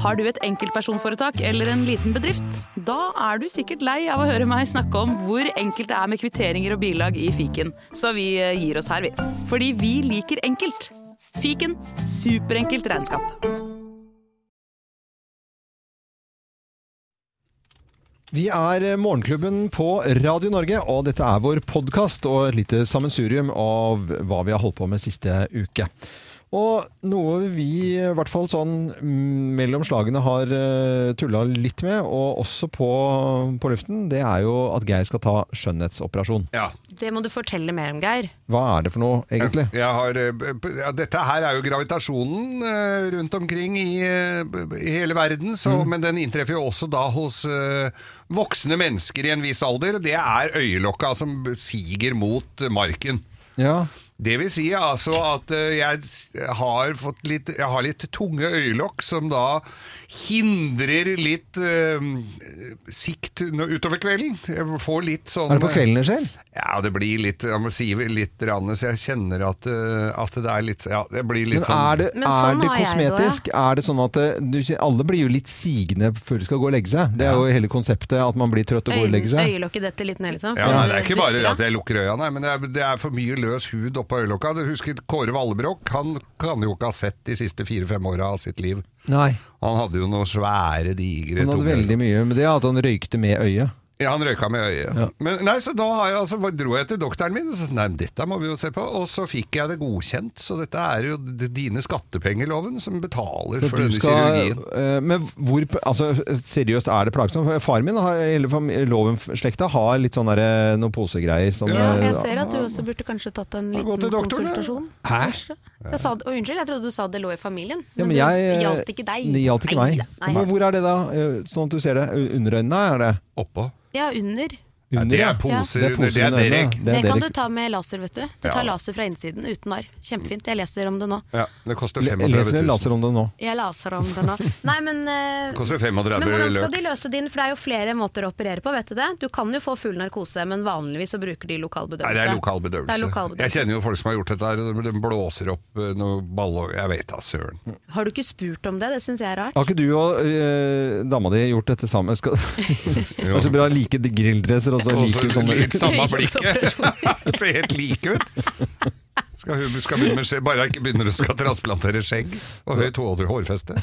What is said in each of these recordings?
Har du et enkeltpersonforetak eller en liten bedrift? Da er du sikkert lei av å høre meg snakke om hvor enkelt det er med kvitteringer og bilag i fiken, så vi eh, gir oss her, vi. Fordi vi liker enkelt. Fiken superenkelt regnskap. Vi er Morgenklubben på Radio Norge, og dette er vår podkast og et lite sammensurium av hva vi har holdt på med siste uke. Og noe vi i hvert fall sånn mm, mellom slagene har uh, tulla litt med, og også på, på luften, det er jo at Geir skal ta skjønnhetsoperasjon. Ja. Det må du fortelle mer om, Geir. Hva er det for noe, egentlig? Jeg har, eh, ja, dette her er jo gravitasjonen eh, rundt omkring i, eh, i hele verden, så, men den inntreffer jo også da hos eh, voksne mennesker i en viss alder. Det er øyelokka som siger mot eh, marken. Ja. Det vil si altså at eh, jeg har fått litt Jeg har litt tunge øyelokk som da hindrer litt eh, sikt utover kvelden. Jeg får litt sånn Er det på kvelden det skjer? Ja, det blir litt Jeg må si litt, rann, så jeg kjenner at, eh, at det er litt Ja, det blir litt Men sånn er det, Men er sånn jeg det kosmetisk? Er det sånn at du, alle blir jo litt sigende før de skal gå og legge seg? Det er jo hele konseptet, at man blir trøtt og går og legger seg. Øyelokket detter litt ned, liksom. ja, nei, Det er ikke bare at jeg lukker øya, nei, men det er, det er for mye løs hud oppå øyelokka. Du husker Kåre Vallebrokk? Han kan jo ikke ha sett de siste fire-fem åra av sitt liv. Nei, Han hadde jo noe svære, digre han hadde veldig mye med det at han røykte med øyet. Ja, han røyka med øyet. Ja. Men nei, så da har jeg, altså, dro jeg til doktoren min og sa nei, dette må vi jo se på. Og så fikk jeg det godkjent. Så dette er jo dine skattepenger, loven, som betaler Så for denne skal, kirurgien. eh, men hvor, altså, seriøst, er det plagsomt? Faren min, har, Loven-slekta, har litt sånn noen posegreier. Som, Ja, eh, Jeg ser at du også burde kanskje tatt en liten doktoren, da. konsultasjon. Hæ? Jeg sa, å, unnskyld, jeg trodde du sa det lå i familien. Ja, men det jeg, gjaldt ikke deg. Det gjaldt ikke meg. Nei, nei. Men hvor er det da? Eh, Sånn at du ser det. Under øynene er det? Oppå. Ja, under. Ja, det er poser, Det under, det er derek. Det Det kan du ta med laser, vet du. Du tar Ja. laser fra innsiden uten narr. Kjempefint. Jeg leser om det nå. Ja, det koster 35 Leser 000. Leser laser om det nå? Jeg laser om det nå. Nei, men uh, Koster 35 Men hvordan skal de løse din? For det er jo flere måter å operere på, vet du det? Du kan jo få full narkose, men vanligvis så bruker de lokal Nei, det er lokal bedøvelse. Er lokal bedøvelse. Jeg kjenner jo folk som har gjort dette her. De blåser opp eh, noe ball Jeg vet da, søren. Har du ikke spurt om det? Det syns jeg er rart. Har ikke du og eh, dama di gjort dette sammen? Skal... det er så bra like grilldresser og så like sånne ut. samme blikket. Ser helt like ut. Skal hun skal begynne med skjegg, bare ikke begynner å skal transplantere skjegg og høyt hår- hårfeste.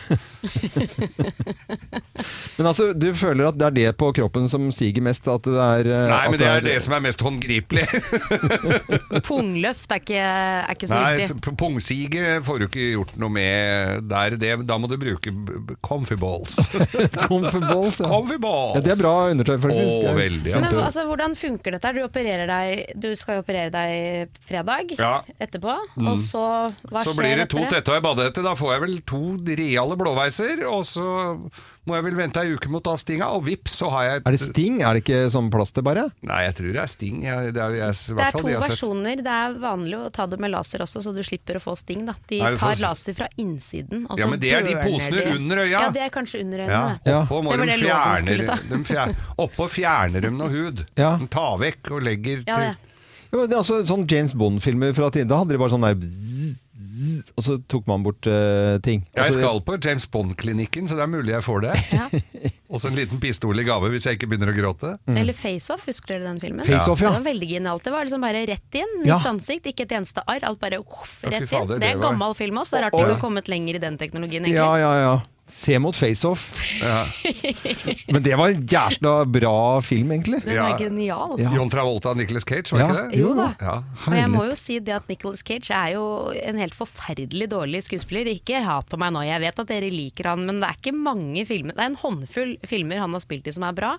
Men altså, du føler at det er det på kroppen som stiger mest? At det er eh, Nei, at men det er det som er mest håndgripelig. Pungløft er ikke, er ikke så Nei, viktig. Nei, Pungsige får du ikke gjort noe med der. Det, da må du bruke Comfyballs Comfyballs comfy balls. Comfy balls, ja. comfy balls! ja, det er bra undertøy, faktisk. Å, veldig, ja. Men altså, hvordan funker dette? Du, deg, du skal jo operere deg fredag Ja. Etterpå, og så hva Så blir det to tette og ei badehette. Da får jeg vel to reale blåveiser, og så må jeg vel vente ei uke mot ta stinga, og vips, så har jeg et Er det sting? Er det ikke sånn plaster, bare? Nei, jeg tror det er sting. Jeg, det er, jeg, Det er to de versjoner. Det er vanlig å ta det med laser også, så du slipper å få sting. Da. De Nei, får tar s- laser fra innsiden, og så Ja, men det er de posene de. under øya. Ja, det er kanskje under øynene. Ja. oppå må de det loven fjerne, skulle ta. de fjerner, Oppå fjerner de noe hud. Ja. De tar vekk og legger Ja, til det. Jo, det er altså, sånn James Bond-filmer fra tiden, da hadde de bare sånn der Og så tok man bort uh, ting. Jeg Altså, skal på James Bond-klinikken, så det er mulig jeg får det. Ja. Og så en liten pistol i gave hvis jeg ikke begynner å gråte. Eller Face Off, husker dere den filmen? Mm. Face Off, ja. Det var veldig genialt. Det var liksom bare rett inn, nytt Ja. ansikt, ikke et eneste arr. Alt bare uff, Ja, rett fader, inn. Det er en var- gammel film også, det er rart vi ikke har kommet lenger i den teknologien, egentlig. Ja, ja, ja. Se mot face-off. Ja. Men det var en jævla bra film, egentlig. Den er genial. Ja. John Travolta og Nicolas Cage, var Ja. ikke det? Jo da. Ja. Og jeg må jo si det at Nicolas Cage er jo en helt forferdelig dårlig skuespiller. Ikke hat på meg nå, jeg vet at dere liker han, men det er ikke mange filmer Det er en håndfull filmer han har spilt i som er bra.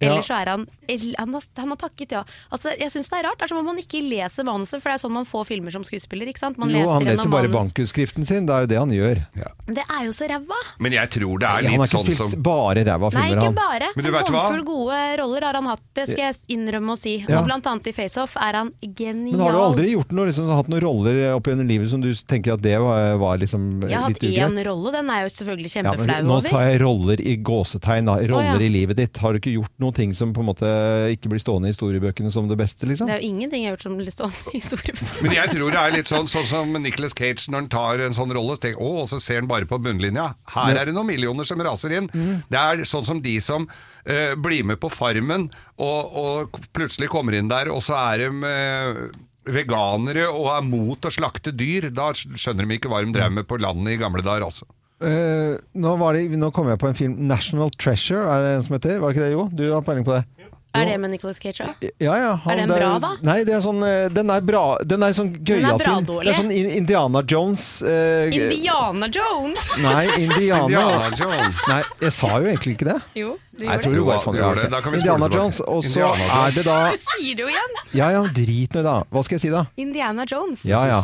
Ellers så er han Han har, han har takket ja. Altså, jeg syns det er rart. Det er som om man ikke leser manuset, for det er sånn man får filmer som skuespiller. Ikke sant? Man Jo, han leser bare manus. bankutskriften sin. Det er jo det han gjør. Ja. Det er jo så ræva! Men jeg tror det er han har litt ikke sånn spilt som bare ræva Nei, filmer, ikke han. bare. Men du en vet hva? håndfull gode roller har han hatt, det skal jeg innrømme å si. Ja. Og blant annet i Face Off er han genial. Men har du aldri gjort noe, liksom, hatt noen roller opp gjennom livet som du tenker at det var, var liksom Jeg har hatt én ugreit? rolle, den er jo selvfølgelig Ja, over. kjempeflau nå over. sa jeg roller i gåsetegn, da. Roller oh, ja. i livet ditt. Har du ikke gjort noen ting som på en måte ikke blir stående i historiebøkene som det beste, liksom? Det er jo ingenting jeg har gjort som blir stående i historiebøkene. Men jeg tror det er litt sånn, sånn som Nicolas Cage når han tar en sånn rolle, så tenker, å, og så ser han bare på bunnlinja. Her er er det noen millioner som raser inn. Mm. Det er sånn som de som uh, blir med på Farmen, og, og plutselig kommer inn der, og så er de uh, veganere og er mot å slakte dyr. Da skjønner de ikke hva de drev med på landet i gamle dager, altså. Uh, nå, det, nå kom jeg på en film, 'National Treasure', er det en som heter? Var det ikke det, Jo? Du har peiling på det? Er det med Nicolas Cage òg? Ja, ja. Er den bra, da? Nei, det er sånn, eh, den er bra. Den er sånn Den gøyal bra film. Det er sånn Indiana Jones eh, Indiana Jones! Nei, Indiana. Indiana Jones. Nei, jeg sa jo egentlig ikke det. Jo, du Jeg gjorde tror det. du bare du gjorde det. Indiana. Jones, og så er det da Du sier det jo igjen! Ja ja, drit nå i da. Hva skal jeg si da? Indiana Jones. Ja ja.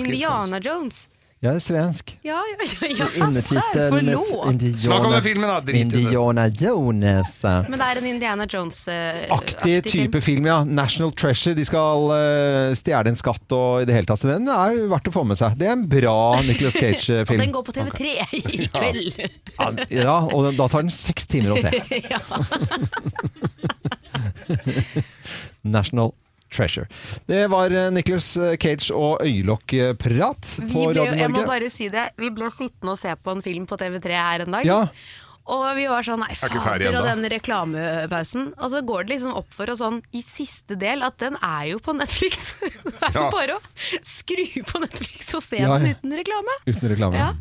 Indiana Jones. Jeg er svensk. Ja, ja, ja, ja med Forlåt. Indiana, Snakk om den filmen, da. Drit i det. Indiana Jones. Men det er en Indiana Jones-aktig Aktig type film, ja. National Treasure. De skal eh, stjele en skatt og i det hele tatt. Så Den er jo verdt å få med seg. Det er en bra Nicolas Og den Cage-film. går på TV3 i kveld. Ja, og den- da tar den seks timer å se. ja. National Treasure. Det var Nicholas Nicolas Cage og øyelokkprat på ble, Radio jeg må bare si det, vi ble sittende og se på en film på TV3 her en dag. Ja. Og vi var sånn, nei Er fader, og den reklamepausen. Og så går det liksom opp for oss sånn i siste del at den er jo på Netflix. det er jo Ja. bare å skru på Netflix og se Ja, ja. den uten reklame. Uten reklame. Ja.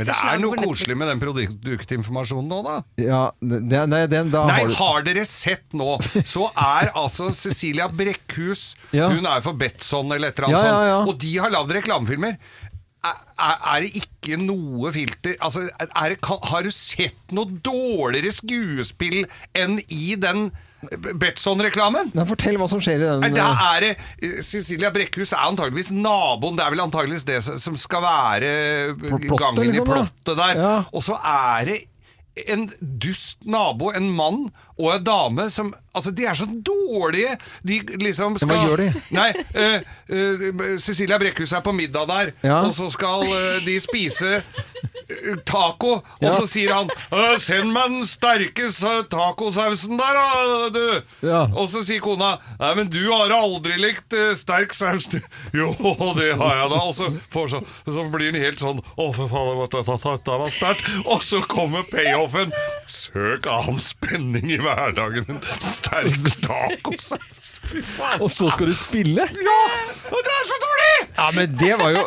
Men det er noe koselig med den produktinformasjonen nå, da. Ja, det, nei, den, da Nei, har du har dere sett nå, så er altså Cecilia Brekkhus Ja. Hun er for Betson eller et eller annet Ja, ja, ja. sånt. Og de har lagd reklamefilmer. Er, er, er det ikke noe filter Altså, er, er kan, Har du sett noe dårligere skuespill enn i den Betson-reklamen? Fortell hva som skjer i den. Da eh, er det eh, Cecilia Brekkhus er antageligvis naboen. Det er vel antageligvis det som- skal være eh, plottet, gangen liksom, i plottet der. Ja. Og så er det en dust nabo, en mann og en dame som Altså, de er så dårlige! De liksom skal hva gjør de? Nei, uh, uh, Cecilia Brekkhus er på middag der, Ja. og så skal uh, de spise taco, og så sier han «Øh, 'Send meg den sterke tacosausen der, da, du'. Ja. Og så sier kona 'Nei, men du har aldri likt eh, sterk saus'. du.» 'Jo, det har jeg da.' Og så, så, så blir den helt sånn 'Å, for faen, dette var sterkt'. Og så kommer payoffen. Søk annen spenning i hverdagen. En sterk tacosaus. Fy faen. Og så skal du spille? Ja! Det er så dårlig! Ja, men det var jo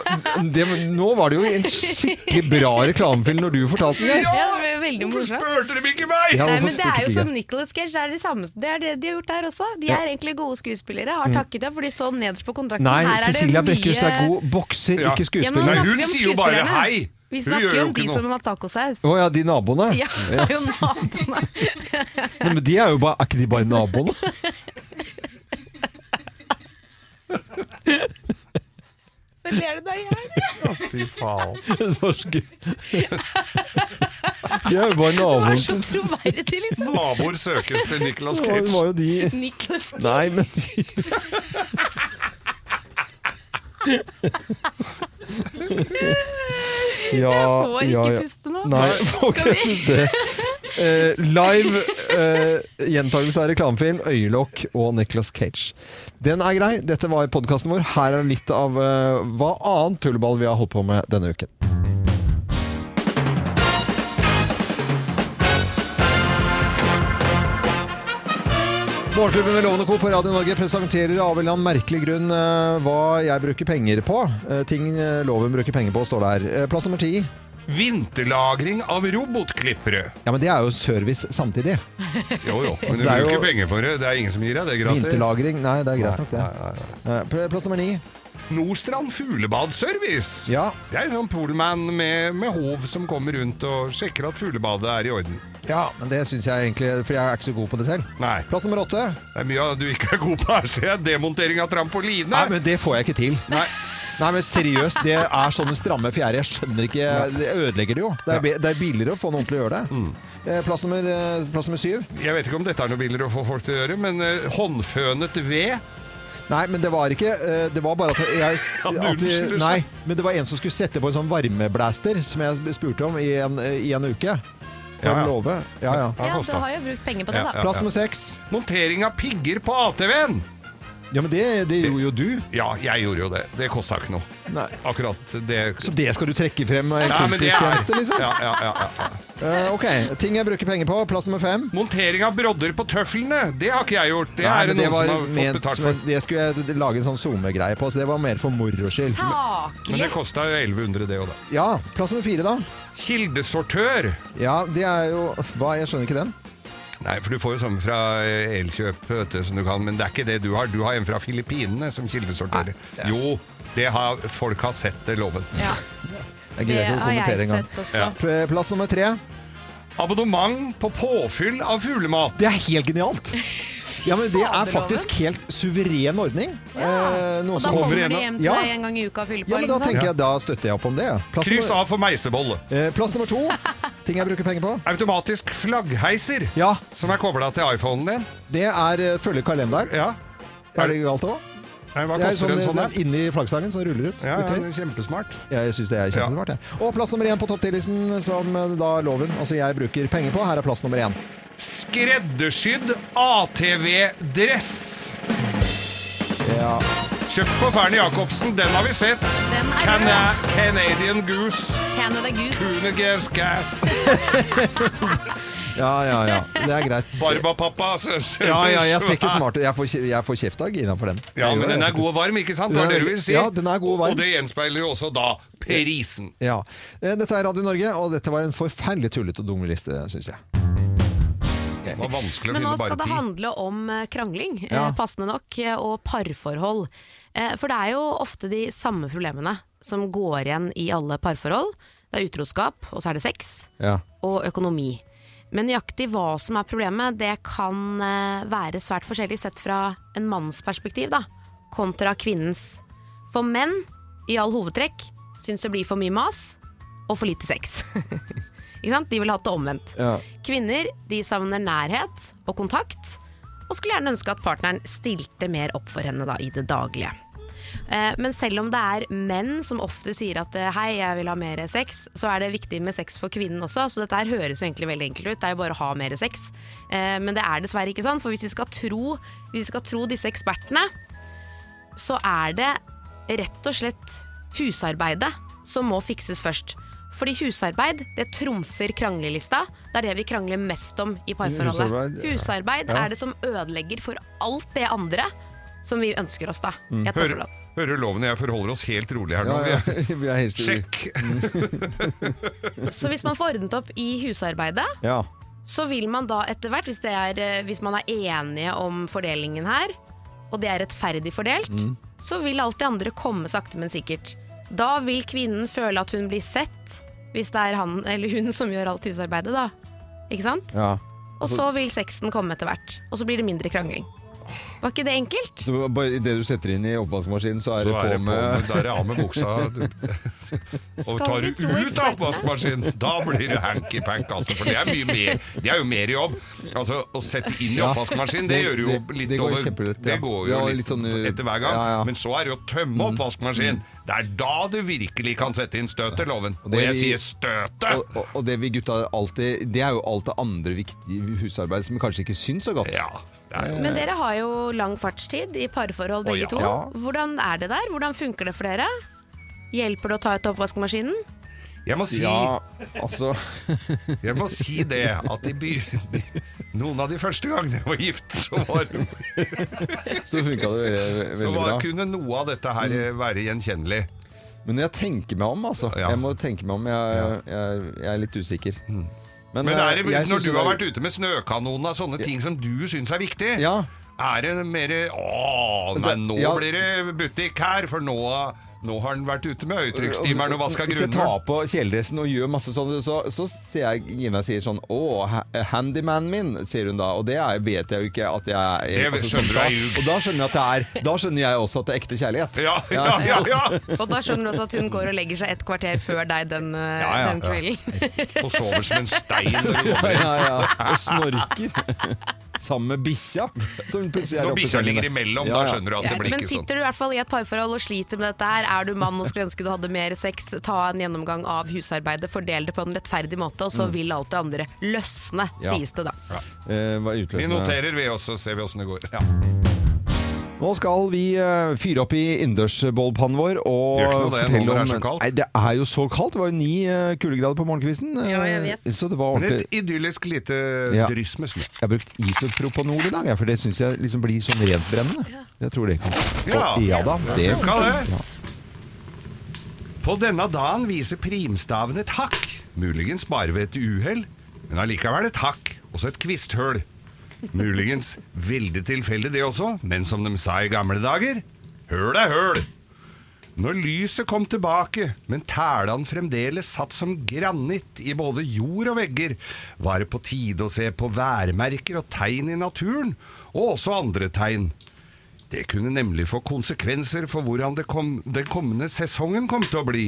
det, Nå var det jo en skikkelig bra reklamefilm når du fortalte den. Ja! Det veldig Hvorfor morsomt. spurte de ikke meg? Ja, Nei, men det er jo som Nicholas Cage, det er det samme Det er det de har gjort der også. De er egentlig gode skuespillere. Har takket ja, for de så nederst på kontrakten. Nei, Her er Cecilia mye- Brekkhus er god bokser, Ja. ikke Ja, men. Nei, hun vi om sier jo bare skuespillerne. hei. Vi Hun snakker jo jo om ikke de noe. som har tacosaus. Å ja, de naboene? Ja, det er jo naboene. Men de er jo bare, er ikke de bare naboene? Så ler du deg i hjel. Fy faen. Det var. De er jo bare Du er naboene så til troverdig, liksom. Naboer søkes til Nicolas Cage. var- det Cage. var jo de Nicolas Nei, men de Ja, Jeg får ikke ja, ja. puste nå. Nei, får ikke puste. Eh, live eh, gjentakelse av reklamefilm, Øyelokk og Nicolas Cage. Den er grei. Dette var podkasten vår. Her er litt av eh, hva annet tullball vi har holdt på med denne uken. Morgenklubben med Lovende Co. på Radio Norge presenterer av en eller annen merkelig grunn eh, hva jeg bruker penger på. Eh, ting eh, loven bruker penger på, står der. Plass nummer ti. Vinterlagring av robotklippere. Ja, men det er jo service samtidig. Jo, jo. Men du det er jo- bruker penger på det. Det er ingen som gir deg det gratis. Vinterlagring Nei, det er greit nok, det. Plass nummer ni. Nordstrand fuglebadservice. Ja. Det er en sånn polman med, med hov som kommer rundt og sjekker at fuglebadet er i orden. ja, men det syns jeg egentlig For jeg er ikke så god på det selv. Nei, Plass nummer åtte. det er mye du ikke er god på her, ser jeg. Demontering av trampoline. Nei, men det får jeg ikke til. Nei. Nei, men seriøst, det er sånne stramme fjærer. Jeg skjønner ikke Det ødelegger det jo. Det er, det er billigere å få noen til å gjøre det. Eh, Plass nummer, eh, plass nummer syv. Jeg vet ikke om dette er noe billigere å få folk til å gjøre, men eh, håndfønet ved Nei, men det var ikke eh, Det var bare at jeg at. Nei, men det var en som skulle sette på en sånn varmeblaster, som jeg spurte om i en, i en uke. Ja, ja. Love. Ja, ja. Ja, du har jo brukt penger på det, da. Plass nummer seks. Montering av pigger på ATV-en. Ja, men det, det gjorde jo du. Ja, jeg gjorde jo det. Det kosta ikke noe. Nei. Akkurat det Så det skal du trekke frem? eh, Ja, men er- Kompistjeneste, liksom? Ja, ja, ja, ja. Uh, ok, ting jeg bruker penger på. Plass nummer fem. Montering av brodder på tøflene, det har ikke jeg gjort. Det Nei, er det noen som har fått ment betalt for. Det skulle jeg lage en sånn SoMe-greie på, så det var mer for moro skyld. Men det kosta jo 1100 det òg, da. Ja, plass nummer fire, da. Kildesortør. Ja, det er jo Hva? Jeg skjønner ikke den. Nei, for du får jo sånn fra eh, Elkjøp, du, som du kan, men det er ikke det du har. Du har en fra Filippinene som kildesorterer. Jo, det har folk har sett det, loven. Ja, Jeg det gidder ikke å har kommentere jeg engang. sett også. Ja. Plass nummer tre. Abonnement på påfyll av fuglemat. Det er helt genialt! Ja, men Det er faktisk helt suveren ordning. Eh, noe Og da som kommer da. hjem til Ja. deg en gang i uka og fyller på. Ja, men Da tenker jeg, da støtter jeg opp om det. Plass Kryss nummer, av for meisebolle. eh, plass nummer to. Ting jeg bruker penger på. Automatisk flaggheiser Ja, som er kobla til iPhonen din. det er eh, følge kalenderen. Ja. Er det galt òg? Nei, Hva Det er koster sånn, en sånn? den da? inni flaggstangen som ruller ut. Ja, ja, utover. den er kjempesmart. Jeg syns det er kjempesmart. jeg. Og plass nummer én på topp 10-listen, som eh, da loven altså jeg bruker penger på. Her er plass nummer én. Skreddersydd ATV-dress. Ja. Kjøpt på Fernie Jacobsen, den har vi sett. Den er Cana Canadian Goose. Canada Goose. Kunegas Gas. ja, ja, ja. Det er greit. Barbapappa. så- Ja, ja, jeg ser ikke smart ut. Jeg får, jeg får kjeft av Gina for den. Ja, Jeg men gjør den er god og varm, ikke sant? Det er det du vil si? ja, den er god og varm. Og det gjenspeiler jo også da prisen. Ja. Eh, Dette er Radio Norge, og dette var en forferdelig tullete og dum liste, syns jeg. Det var vanskelig å Men nå finne skal bare det ti. handle om eh, krangling, eh, Ja. passende nok, eh, og parforhold. Eh, For det er jo ofte de samme problemene som går igjen i alle parforhold. Det er utroskap, og så er det sex, Ja. og økonomi. Men nøyaktig hva som er problemet, det kan eh, være svært forskjellig sett fra en manns perspektiv, da, kontra kvinnens. For menn, i all hovedtrekk, syns det blir for mye mas og for lite sex. De ville hatt det omvendt. Ja. Kvinner de savner nærhet og kontakt, og skulle gjerne ønske at partneren stilte mer opp for henne da, i det daglige. Eh, Men selv om det er menn som ofte sier at eh, hei, jeg vil ha mer sex, så er det viktig med sex for kvinnen også. Så dette her høres jo egentlig veldig enkelt ut, det er jo bare å ha mer sex. Eh, Men det er dessverre ikke sånn, for hvis vi skal tro, hvis vi skal tro disse ekspertene, så er det rett og slett husarbeidet som må fikses først. Fordi husarbeid det trumfer kranglelista. Det er det vi krangler mest om i parforholdet. Husarbeid, ja. Husarbeid Ja. er det som ødelegger for alt det andre som vi ønsker oss da. Mm. Hører, hører loven og jeg forholder oss helt rolig her nå. Ja, Vi ja. er- er Sjekk! Så hvis man får ordnet opp i husarbeidet, Ja. så vil man da etter hvert, hvis, er, eh, hvis man er enige om fordelingen her, og det er rettferdig fordelt, Mm. så vil alt det andre komme sakte, men sikkert. Da vil kvinnen føle at hun blir sett, hvis det er han eller hun som gjør alt husarbeidet, da. Ikke sant? ja. Og så vil sexen komme etter hvert, og så blir det mindre krangling. Var ikke det enkelt? Så bare Idet du setter inn i oppvaskmaskinen, så er Så det er på det på med da er det av med buksa. Og tar du ut av oppvaskmaskinen, da blir det hanky-pank. Altså, for det er, mye mer, det er jo mer jobb. Altså, Å sette inn i oppvaskmaskinen, det, Det- gjør jo det- litt det går over. Det går Ja, jo litt litt, sånn, etter hver gang. ja, ja. Men så er det å tømme oppvaskmaskinen. Det er da du virkelig kan sette inn støtet, loven. Og, det jeg vi- sier støtet! og, og, og det vi gutta alltid Det er jo alt det andre viktige husarbeid som vi kanskje ikke syns så godt. Ja, er, Men dere har jo lang fartstid i parforhold begge ja. to. Ja. Hvordan er det der? Hvordan funker det for dere? Hjelper det å ta ut oppvaskmaskinen? jeg, må si, Ja, altså jeg må si det at de by, noen av de første gangene jeg var gift, så var Så funka det veldig, Så var, bra. kunne noe av dette her eh, være gjenkjennelig. Men jeg tenker meg om, altså Ja. Jeg må tenke meg om. Jeg, jeg, jeg er litt usikker. Men, Men er det, eh, jeg når synes du det har er- vært ute med snøkanonen av sånne ting som du syns er viktig, Ja. er det mer Å, nei, Det- nå ja. blir det butikk her, for nå, nå har han vært ute med høytrykksstimeren og vaska Hvis jeg tar på kjeledressen og gjør masse sånn, så, så ser jeg Gina sier sånn Å, handyman handymanen min, sier hun da. Og det er, vet jeg jo ikke at jeg er Det sånn skjønner du er ljug. Og da skjønner jeg at det er Da skjønner jeg også at det er ekte kjærlighet. Ja, ja, ja, ja! Og da skjønner du også at hun går og legger seg et kvarter før deg den, eh, Ja, ja, den ja. kvelden. Og sover som en stein. Ja, ja, ja. Og snorker. Sammen med bikkja. Som plutselig er Når oppe i bikkja ligger imellom, Ja, da skjønner du at Ja, det blir men ikke sånn. sitter du i hvert fall i et parforhold og sliter med dette her, er du mann og skulle ønske du hadde mer sex, ta en gjennomgang av husarbeidet, fordel det på en rettferdig måte, og så vil alt det andre løsne, Ja. sies det da. Eh, hva Vi noterer, vi også, ser vi åssen det går. Nå skal vi eh, fyre opp i innendørsbollpannen vår og det, fortelle om er så. Nei, det er jo så kaldt. Det var jo ni eh, kuldegrader på morgenkvisten. eh, Ja, jeg vet. Så det var ordentlig et idyllisk lite Ja. dryss med snø. Jeg har brukt isopropanol i dag, for det syns jeg liksom blir sånn rentbrennende. Ja. Jeg tror det kan Ja. Og- ja da, det Skal det? Ja. På denne dagen viser primstaven et hakk, muligens bare ved et uhell, men allikevel et hakk, også et kvisthøl. Muligens veldig tilfeldig det også, men som de sa i gamle dager, høl er høl. Når lyset kom tilbake, men tælan fremdeles satt som granitt i både jord og vegger, var det på tide å se på værmerker og tegn i naturen, og også andre tegn. Det kunne nemlig få konsekvenser for hvordan kom, den kommende sesongen kom til å bli.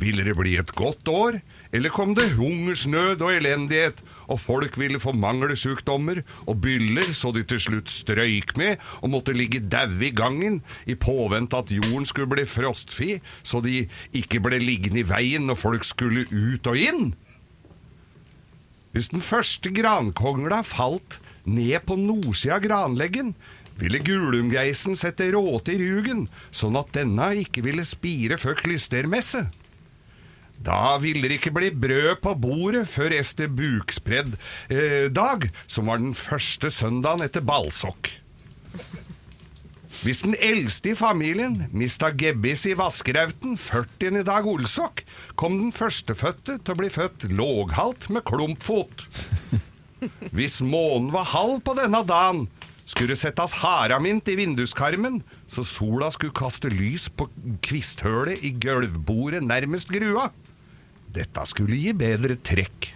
Ville det bli et godt år, eller kom det hungersnød og elendighet, og folk ville få mangelsykdommer og byller så de til slutt strøyk med og måtte ligge daue i gangen i påvente at jorden skulle bli frostfri, så de ikke ble liggende i veien når folk skulle ut og inn? Hvis den første grankongla falt ned på nordsida av granleggen, ville gulumgeisen sette råte i rugen, sånn at denne ikke ville spire før klystermesse. Da ville det ikke bli brød på bordet før Ester Bukspredd eh, dag, som var den første søndagen etter ballsokk. Hvis den eldste i familien mista gebbis i vaskerauten 40. dag olsokk, kom den førstefødte til å bli født låghalt med klumpfot. Hvis månen var halv på denne dagen, skulle det settes haramint i vinduskarmen, så sola skulle kaste lys på kvisthølet i gulvbordet nærmest grua. Dette skulle gi bedre trekk.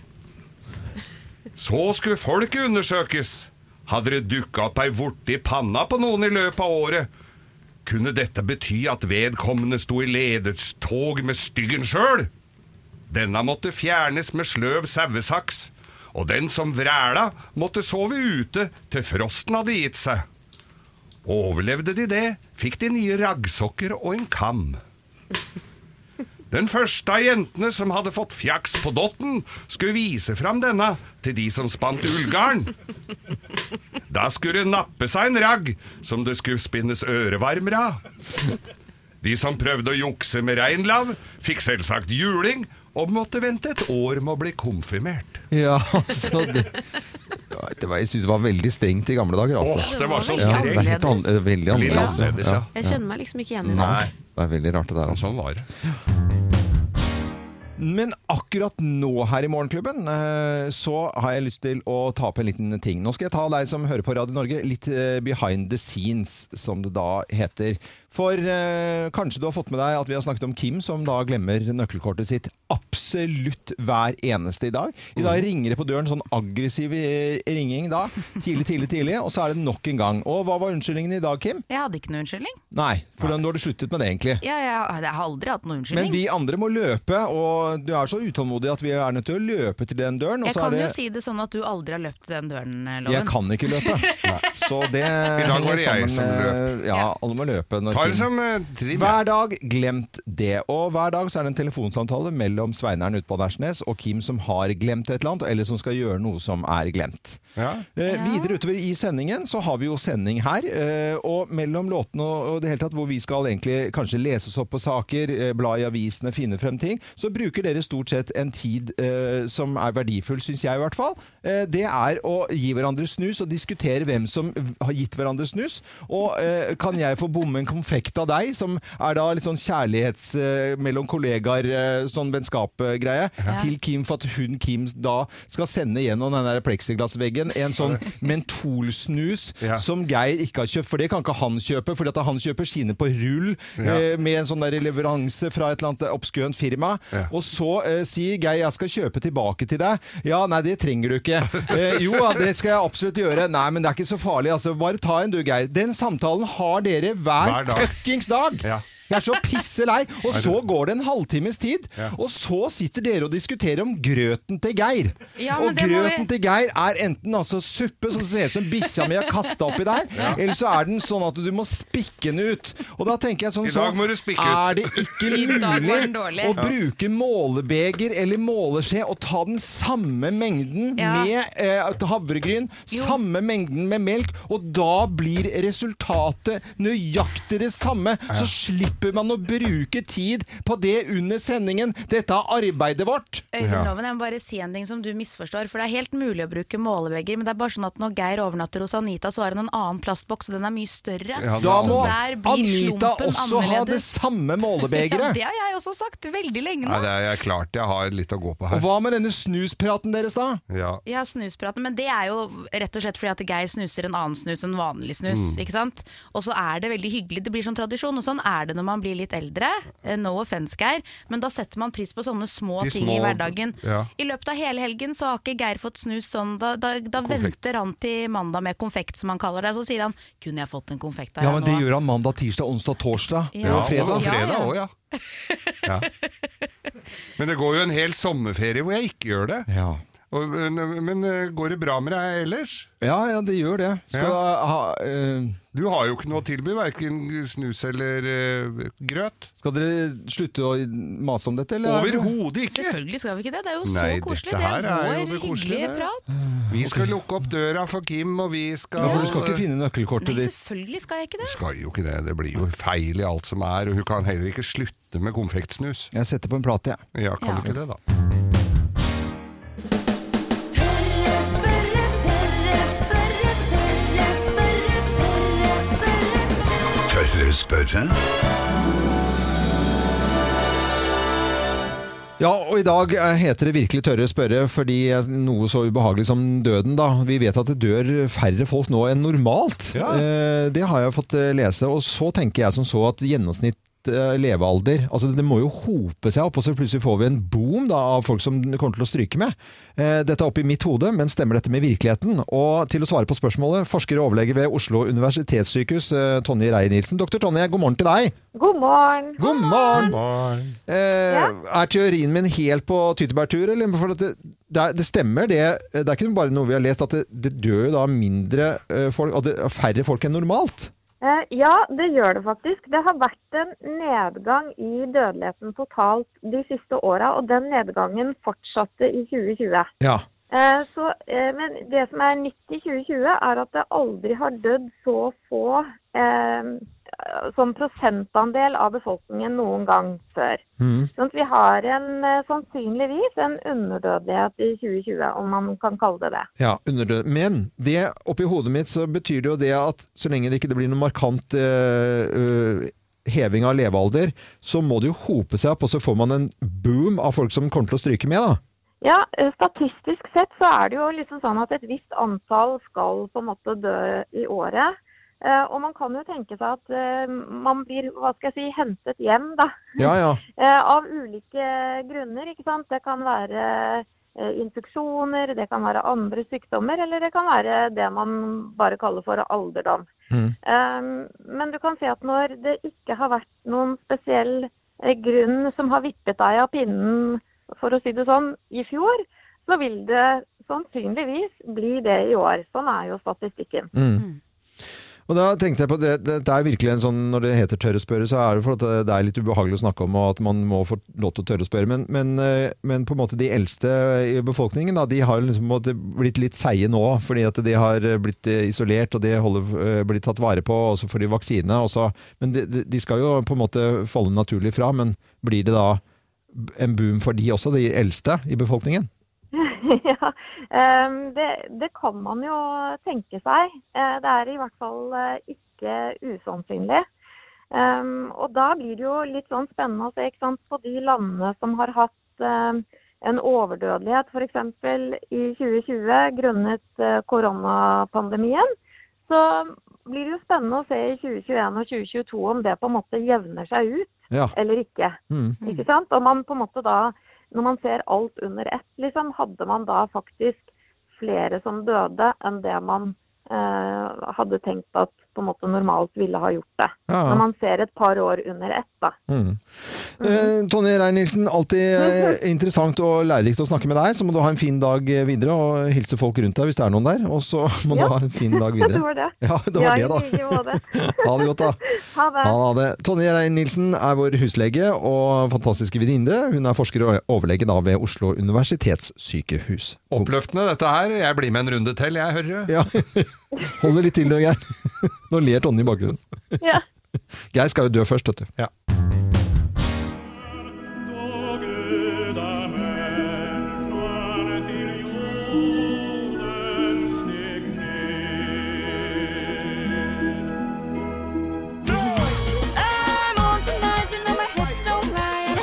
Så skulle folket undersøkes. Hadde det dukka opp ei vorte i panna på noen i løpet av året, kunne dette bety at vedkommende sto i lederstog med styggen sjøl? Denne måtte fjernes med sløv sauesaks, og den som vræla, måtte sove ute til frosten hadde gitt seg. Overlevde de det, fikk de nye raggsokker og en kam. Den første av jentene som hadde fått fjaks på dotten, skulle vise fram denne til de som spant ullgarn. Da skulle det nappe seg en ragg som det skulle spinnes ørevarmere av. De som prøvde å jukse med reinlav, fikk selvsagt juling og måtte vente et år med å bli konfirmert. Ja, altså det, det var, Jeg syns det var veldig strengt i gamle dager, Åh, altså. det var så ja, det er helt an, veldig annerledes. annerledes, ja. Jeg kjenner meg liksom ikke igjen i det. Nei, Det er veldig rart det der, altså. sånn var det. Men akkurat nå her i Morgenklubben eh, så har jeg lyst til å ta opp en liten ting. Nå skal jeg ta deg som hører på Radio Norge litt eh, behind the scenes, som det da heter. For eh, kanskje du har fått med deg at vi har snakket om Kim, som da glemmer nøkkelkortet sitt absolutt hver eneste i dag. I dag ringer det på døren sånn aggressiv eh, ringing da. Tidlig, tidlig, tidlig. Og så er det nok en gang. Og hva var unnskyldningen i dag, Kim? Jeg hadde ikke noen unnskyldning. Nei, for nå har du sluttet med det, egentlig. Ja, jeg, jeg har aldri hatt noe Men unnskyldning. vi andre må løpe, og du er så utålmodig at vi er nødt til å løpe til den døren. Og jeg så kan er det jo si det sånn at du aldri har løpt til den døren, eh, Jeg kan ikke løpe. Så det dag var det jeg som løp. Ja, alle må løpe. når Ta det som eh, trim. hver dag glemt det. Og hver dag så er det en telefonsamtale mellom Sveineren ute på Nesjnes og Kim som har glemt et eller annet, eller som skal gjøre noe som er glemt. Ja. Eh, Videre utover i sendingen så har vi jo sending her, eh, og mellom låtene og, det hele tatt hvor vi skal egentlig kanskje lese oss opp på saker, eh, bla i avisene, finne frem ting, så bruker dere stort sett en tid eh, som er verdifull, syns jeg i hvert fall. Eh, det er å gi hverandre snus og diskutere hvem som har gitt hverandre snus. Og eh, kan jeg få bomme en konfekt av deg, som er da litt sånn kjærlighets eh, mellom kollegaer, eh, sånn vennskap-greie, til Kim for at hun, Kim, da skal sende gjennom den der plexiglassveggen en sånn mentolsnus som Geir ikke har kjøpt, for det kan ikke han kjøpe, fordi at han kjøper sine på rull eh, med en sånn der leveranse fra et eller annet obskønt firma. Og så eh, sier Geir jeg skal kjøpe tilbake til deg. Ja, nei, det trenger du ikke. Eh, jo, ja, det skal jeg absolutt gjøre. Nei, men det er ikke så farlig. Altså, bare ta en du, Geir. Den samtalen har dere hver, Hver dag. Fuckings dag! Ja. Jeg er så pisse lei. Og så går det en halvtimes tid, og så sitter dere og diskuterer om grøten til Geir. Ja, og vi- grøten til Geir er enten altså suppe som ser ut som bikkja mi har kasta oppi der, eller så er den sånn at du må spikke den ut. Og da tenker jeg sånn I så må du spikke ut. Er det ikke mulig å bruke målebeger eller måleskje og ta den samme mengden Ja. med eh, havregryn, samme mengden med melk, og da blir resultatet nøyaktig det samme. Så slipper man å bruke tid på det under sendingen. Dette er arbeidet vårt. Øyvind jeg må bare si en ting som du misforstår. For det er helt mulig å bruke målebeger, men det er bare sånn at når Geir overnatter hos Anita, så har han en annen plastboks, og den er mye større. Ja, Da må Anita også også ha det samme målebegeret. Ja, det har jeg også sagt veldig lenge nå. Nei, det er klart jeg har litt å gå på her. Og hva med denne snuspraten deres, da? Ja. Ja, snuspraten, men det er jo rett og slett fordi at Geir snuser en annen snus enn vanlig snus. Mm. ikke sant? Og så er det veldig hyggelig, det blir sånn tradisjon, og sånn er det når man blir litt eldre. Eh, No offense, Geir, men da setter man pris på sånne små De ting i hverdagen. ja. I løpet av hele helgen så har ikke Geir fått snus sånn, da, da, da venter han til mandag med konfekt, som han kaller det. Så sier han 'kunne jeg fått en konfekt av Ja, deg men det gjør han mandag, tirsdag, onsdag, torsdag Ja. og fredag. Og fredag Ja, ja. ja. ja. Men det går jo en hel sommerferie hvor jeg ikke gjør det. Ja. Og, men, men eh, går det bra med deg ellers? Ja, ja, det gjør det. Skal ha eh, Du har jo ikke noe å tilby, verken snus eller eh, grøt. Skal dere slutte å mase om dette, eller? Overhodet ikke! Selvfølgelig skal vi ikke det, det er jo så koselig. Det er vår hyggelige prat. Vi skal lukke opp døra for Kim, og vi skal Ja, for du skal ikke finne nøkkelkortet Nei, ditt. selvfølgelig skal jeg ikke det. Skal jo ikke det. Det blir jo feil i alt som er. Og hun kan heller ikke slutte med konfektsnus. Jeg setter på en plate, jeg. Ja, kan Ja. du ikke det, da? Tørre spørre. Ja, og i dag heter det virkelig tørre spørre fordi noe så ubehagelig som døden, da. Vi vet at det dør færre folk nå enn normalt. Ja. Eh, det har jeg fått eh, lese. Og så tenker jeg som så at gjennomsnitt levealder altså Det må jo hope seg opp, og så plutselig får vi en boom da, av folk som kommer til å stryke med. Eh, Dette er oppi mitt hode, men stemmer dette med virkeligheten? Og til å svare på spørsmålet, forsker og overlege ved Oslo universitetssykehus, eh, Tonje Reier-Nielsen. Doktor Tonje, god morgen til deg. God morgen. God morgen! Barn. Eh, Ja. Er teorien min helt på tyttebærtur, eller? For at det, det, er, det stemmer, det. Det er ikke bare noe vi har lest, at det, det dør jo da mindre eh, folk, og det er færre folk enn normalt. Eh, ja, det gjør det faktisk. Det har vært en nedgang i dødeligheten totalt de siste åra, og den nedgangen fortsatte i 2020. Ja. Eh, så, eh, men det som er nytt i 2020, er at det aldri har dødd så få eh, som prosentandel av befolkningen noen gang før. Mm. Sånn vi har en, eh, sannsynligvis en underdødelighet i 2020, om man kan kalle det det. ja underdød. Men det oppi hodet mitt så betyr det jo det at så lenge det ikke blir noen markant eh, eh, heving av levealder, så må det jo hope seg opp, og så får man en boom av folk som kommer til å stryke med, da. Ja, eh, statistisk sett så er det jo liksom sånn at et visst antall skal på en måte dø i året. Eh, og man kan jo tenke seg at eh, man blir, hva skal jeg si, hentet hjem, da. Ja, ja. Eh, av ulike grunner, ikke sant. Det kan være infeksjoner, det kan være andre sykdommer, eller det kan være det man bare kaller for alderdom. Mm. Men du kan si at når det ikke har vært noen spesiell grunn som har vippet deg av pinnen, for å si det sånn, i fjor, så vil det sannsynligvis bli det i år. Sånn er jo statistikken. Mm. Og da tenkte jeg på det, det, det er virkelig en sånn, Når det heter tørre spørre, så er det for at det- er litt ubehagelig å snakke om, og at man må få lov til å tørre å spørre. Men, men, eh, men på en måte de eldste i befolkningen da, de har liksom blitt litt seige nå, fordi at de har blitt eh, isolert og de holder, blir tatt vare på, og så får de vaksine. Så, men de- de skal jo på en måte falle naturlig fra. Men blir det da en boom for de også, de eldste i befolkningen? ja, ehm, det, det kan man jo tenke seg. Eh, Det er i hvert fall eh, ikke usannsynlig. Ehm, og da blir det jo litt sånn spennende å se ikke sant, på de landene som har hatt ehm, en overdødelighet f.eks. i 2020 grunnet eh, koronapandemien. Så blir det jo spennende å se i 2021 og 2022 om det på en måte jevner seg ut Ja. eller ikke. Mm. Ikke sant? Og man på en måte da, når man ser alt under ett, liksom, hadde man da faktisk flere som døde enn det man eh, hadde tenkt at på en måte normalt ville ha gjort det. Ja. Når man ser et par år under ett, da. Mm. Eh, Tonje Rein-Nilsen, alltid eh, interessant og lærerikt å snakke med deg. Så må du ha en fin dag videre og hilse folk rundt deg hvis det er noen der. Og så må Ja. du ha en fin dag Det videre. var det. Ja, det var Ja, det, da. Ha det godt, da. Ha det. Ha det. Tonje Rein-Nilsen er vår huslege og fantastiske venninne. Hun er forsker og overlege da ved Oslo universitetssykehus. Oppløftende dette her. Jeg blir med en runde til, jeg hører du. Ja. Holder litt til nå, Geir. Nå ler Tonje i bakgrunnen. Ja. Geir skal jo dø først, vet du. Ja.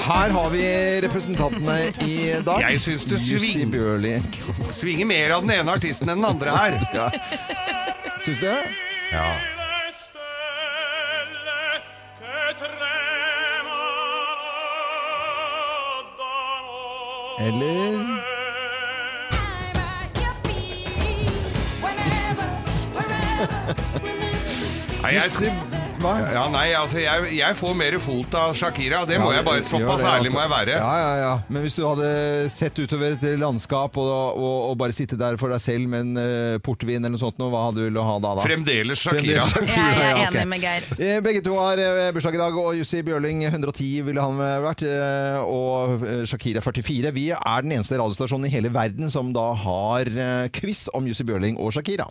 Her har vi representantene i dag. Jeg syns det sving- Svinger mer av den ene artisten enn den andre her. Ja. Syns du det? Ja. Eller? Nei, jeg, Hva? ja, nei, altså, jeg, jeg får mer fot av Shakira. Det må Ja, jeg bare gjør Såpass det, ærlig altså. må jeg være. Ja, ja, ja. Men hvis du hadde sett utover et landskap og, og, og bare sitte der for deg selv med en uh, portvin eller noe sånt, nå, hva hadde du villet ha da? da? Fremdeles Shakira. Fremdeles Ja, jeg er ja, enig med Geir. Eh, Begge to har eh, bursdag i dag, og Jussi Bjørling 110 ville han eh, vært, eh, og eh, Shakira 44. Vi er den eneste radiostasjonen i hele verden som da har eh, quiz om Jussi Bjørling og Shakira.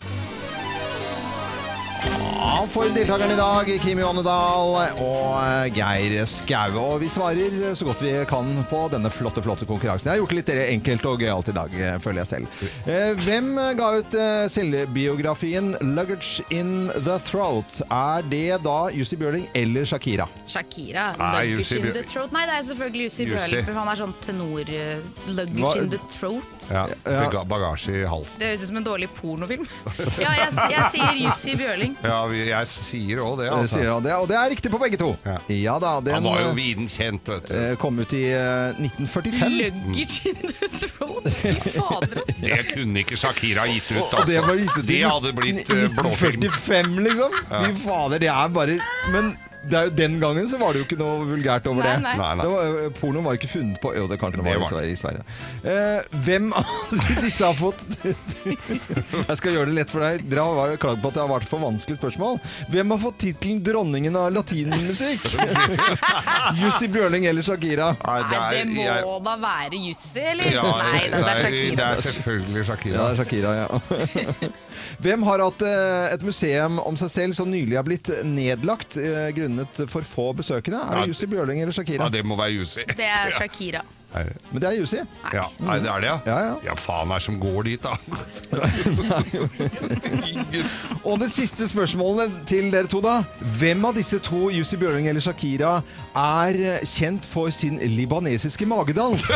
For deltakerne i dag, Kim Johannedal og eh, Geir Skau. Og vi svarer så godt vi kan på denne flotte, flotte konkurransen. Jeg har gjort det litt enkelt og gøyalt i dag, eh, føler jeg selv. Eh, Hvem ga ut selvbiografien 'Luggage in the Throat'? Er det da Jussi Bjørling eller Shakira? Shakira. Nei, Luggage Jussi in the throat. Nei, det er selvfølgelig Jussi. Bjørling. for Han er sånn tenor Luggage Hva- in the throat. Ja, Ja. Bagasje i halsen. Det høres ut som en dårlig pornofilm. Ja, jeg, jeg sier Jussi Bjørling. Ja, vi- jeg sier òg det, Eh, altså. Sier han det, og det er riktig på begge to. Ja. da, den Han var jo eh, viden kjent, vet du. eh, kom ut i eh, 1945. Luggage in the throat. Fy fader, ass. Det kunne ikke Shakira gitt ut, altså. det var gitt ut i Det hadde blitt eh, blåfilm. 1945, liksom. Fy fader, det er bare Men er jo den gangen så var det jo ikke noe vulgært over Nei, det. nei. Nei. det var, porno var ikke funnet på Jo, det kanskje det var, Det i var Sverige. I Sverige. Eh, hvem av disse har fått Jeg skal gjøre det lett for deg. Dere har klagd på at det har vært for vanskelig spørsmål. Hvem har fått tittelen 'Dronningen av latinmusikk'? Jussi Bjørling eller Shakira? Nei, Nei, det må jeg- da være Jussi, eller? Ja, Nei, det er Shakira. Det er selvfølgelig Shakira. Ja, det er Shakira, ja. Hvem har hatt eh, et museum om seg selv som nylig har blitt nedlagt eh, grunnet for få besøkende? Er det Jussi Bjørling eller Shakira? Ja, det må være Jussi. Det er Shakira. Men det er Jussi. Ja, Nei, det er det, ja? Ja, ja. Ja, faen er det som går dit, da? Og det siste spørsmålet til dere to, da. Hvem av disse to, Jussi Bjørling eller Shakira, er kjent for sin libanesiske magedans?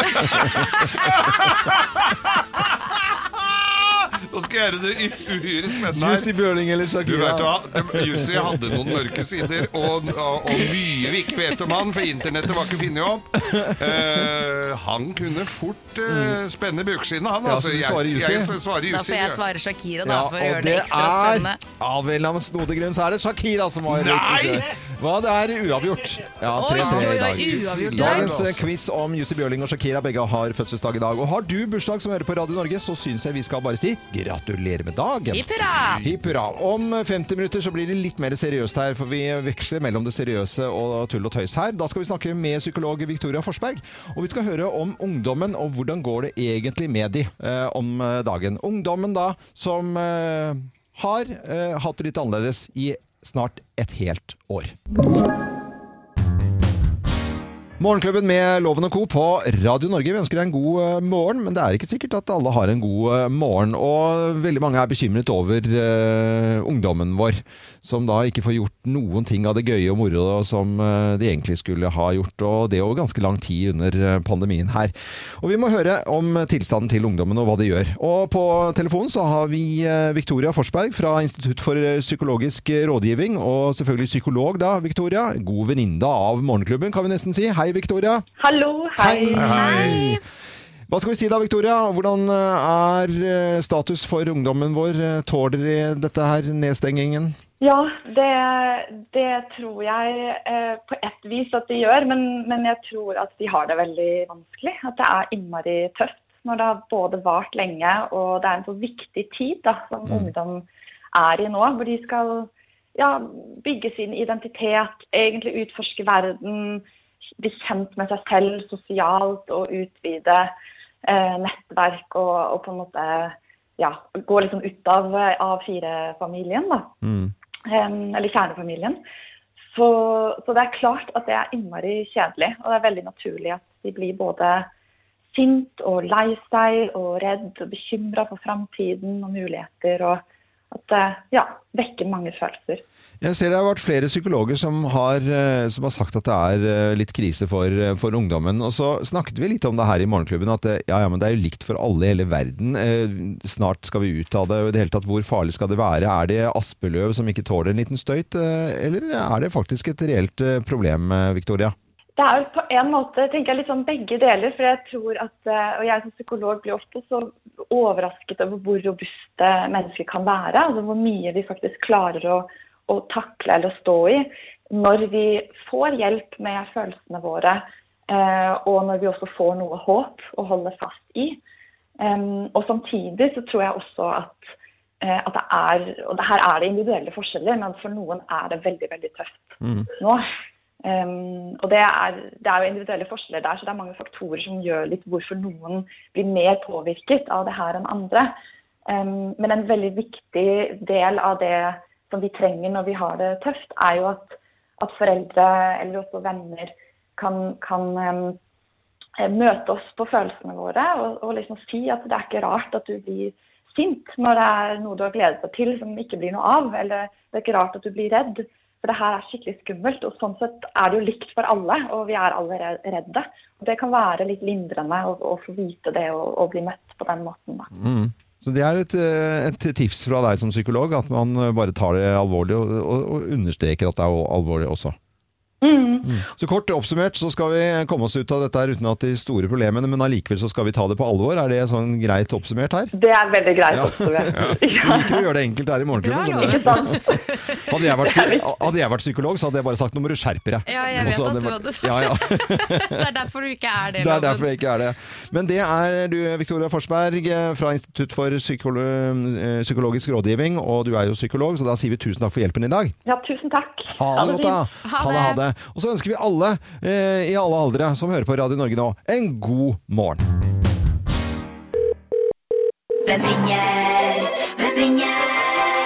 Nå skal jeg gjøre det uhyre spennende Jussi. Bjørling eller Du Shakira? vet hva, Jussi hadde noen mørke sider, og, og, og mye vi ikke vet om han, for internettet var ikke funnet opp. Uh, han kunne fort uh, spenne bukskinnet, han. Ja, Altså, så du Jeg- svarer Jussi? Jeg, s- svarer Da får jeg svare Shakira, da, Ja, for å gjøre det det ekstra er spennende. Av en eller annen snodig grunn så er det Shakira som har Nei! Hva, det er uavgjort. Ja, 3-3 i dag. uavgjort. Dagens eh, quiz om Jussi Bjørling og Shakira begge har fødselsdag i dag. Og har du bursdag som hører på Radio Norge, så syns jeg vi skal bare si gratulerer med dagen. Hipp hurra! Hipp hurra. Om 50 minutter så blir det litt mer seriøst her, for vi veksler mellom det seriøse og tull og tøys her. Da skal vi snakke med psykolog Victoria Forsberg, og vi skal høre om ungdommen og hvordan går det egentlig med de eh, om eh, dagen. Ungdommen da som eh, har eh, hatt det litt annerledes i snart et helt år. Morgenklubben med Loven og Co. på Radio Norge. Vi ønsker deg en god eh, morgen, men det er ikke sikkert at alle har en god eh, morgen. Og veldig mange er bekymret over uh, ungdommen vår, som da ikke får gjort noen ting av det gøye og moro som eh, de egentlig skulle ha gjort. Og det over ganske lang tid under eh, pandemien her. Og vi må høre om tilstanden til ungdommen og hva de gjør. Og på telefonen så har vi eh, Victoria Forsberg fra Institutt for psykologisk rådgivning, og selvfølgelig psykolog da, Victoria. God venninne av Morgenklubben, kan vi nesten si. Hei, Victoria. Hallo, hei. Hei. Hva skal vi si da, Victoria? Hvordan er status for ungdommen vår? Tåler de dette her, nedstengingen? Ja, det, det tror jeg eh, på ett vis at de gjør, men, men jeg tror at de har det veldig vanskelig. At det er innmari tøft når det har både vart lenge og det er en så viktig tid da, som ungdom er i nå, hvor de skal ja, bygge sin identitet, egentlig utforske verden, bli kjent med seg selv sosialt og utvide eh, nettverk og, og på en måte ja, gå liksom ut av A4-familien, da. Em, eller kjernefamilien. Så, så det er klart at det er innmari kjedelig, og det er veldig naturlig at de blir både sint og lei seg og redd og bekymra for framtiden og muligheter, og at det ja, vekker mange følelser. Jeg ser det har vært flere psykologer som har, eh, som har sagt at det er eh, litt krise for, eh, for ungdommen. Og så snakket vi litt om det her i Morgenklubben, at ja, ja, men det er jo likt for alle i hele verden. Eh, snart skal vi ut av det, det hele tatt, hvor farlig skal det være? Er det aspeløv som ikke tåler en liten støyt, eh, eller er det faktisk et reelt eh, problem, eh, Victoria? Det er jo på en måte tenker jeg litt sånn begge deler, for jeg tror at, eh, og jeg som psykolog blir ofte så overrasket over hvor robuste mennesker kan være, altså hvor mye vi faktisk klarer å, å takle eller stå i når vi får hjelp med følelsene våre, eh, og når vi også får noe håp å holde fast i. Og samtidig så tror jeg også at, eh, at det er, og her er det individuelle forskjeller, men for noen er det veldig, veldig tøft nå. Um, og det er, det er jo individuelle forskjeller der, så det er mange faktorer som gjør litt hvorfor noen blir mer påvirket av det her enn andre. Um, men en veldig viktig del av det som vi trenger når vi har det tøft, er jo at, at foreldre eller også venner kan, kan um, møte oss på følelsene våre og, og liksom si at det er ikke rart at du blir sint når det er noe du har gledet deg til som ikke blir noe av, eller det er ikke rart at du blir redd. For det her er skikkelig skummelt, og sånn sett er det jo likt for alle, og vi er alle redde. Og det kan være litt lindrende å, å få vite det og, og bli møtt på den måten. Da. Så det er et, eh, et tips fra deg som psykolog, at man bare tar det alvorlig og, og, og understreker at det er alvorlig også. Mm. Så kort oppsummert så skal vi komme oss ut av dette her uten at de store problemene, men allikevel så skal vi ta det på alvor. Er det sånn greit oppsummert her? Det er veldig greit Ja. oppsummert. Ja. Vi liker å gjøre det enkelt her i Morgenklubben. Hadde jeg, vært, hadde jeg vært psykolog, så hadde jeg bare sagt nå må du skjerpe deg. Ja, jeg vet at du hadde sagt ja, ja. det. er derfor du ikke er det. Det er derfor jeg ikke er det. Men det er du, Victoria Forsberg fra Institutt for psykolo eh, psykologisk rådgivning, og du er jo psykolog, så da sier vi tusen takk for hjelpen i dag. Ja, tusen takk. Ha det godt, da! Ha det. ha det. Og så ønsker vi alle, eh, i alle aldre, som hører på Radio Norge nå, en god morgen. Hvem ringer? Hvem ringer?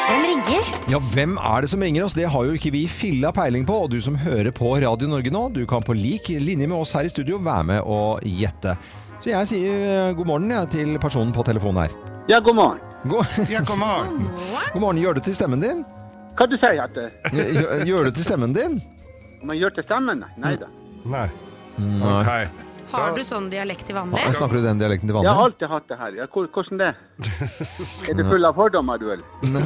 Hvem ringer? Ja, hvem er det som ringer oss? Det har jo ikke vi filla peiling på. Og du som hører på Radio Norge nå, du kan på lik linje med oss her i studio være med og gjette. Så jeg sier eh, god morgen ja, til personen på telefonen her. Ja, god morgen. God, Ja, god morgen. god morgen. Gjør det til stemmen din? Hva du sier du? Gjør det til stemmen din? Om jeg gjør til stemmen? Nei da. Nei. Ok. Har du sånn dialekt til vanlig? Ja, Snakker du den dialekten til Jeg har alltid hatt det her. Ja, hvordan det? Er du full av fordommer, du, eller?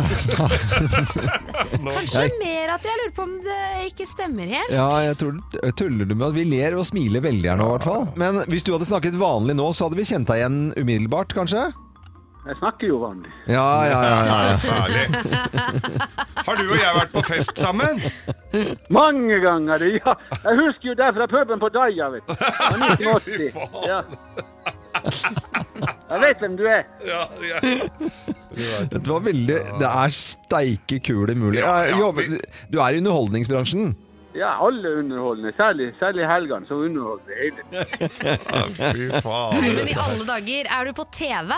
Kanskje mer at jeg lurer på om det ikke stemmer helt? Ja, jeg tror Tuller du med at vi ler og smiler veldig her nå, i hvert fall? Men hvis du hadde snakket vanlig nå, så hadde vi kjent deg igjen umiddelbart, kanskje? Jeg snakker jo vanlig. Ja, ja, ja. ja, ja. Særlig. Har du og jeg vært på fest sammen? Mange ganger, ja. Jeg husker jo det fra puben på Daia, vet du. Det var 1980. Ja. Jeg vet hvem du er. Ja, ja. Det var veldig Det er steike kule mulig. Ja, ja, vi- Du er i underholdningsbransjen. Ja, alle underholdende. Særlig, særlig helgene, som underholder hele tiden. Fy faen. Men i alle dager, er du på TV?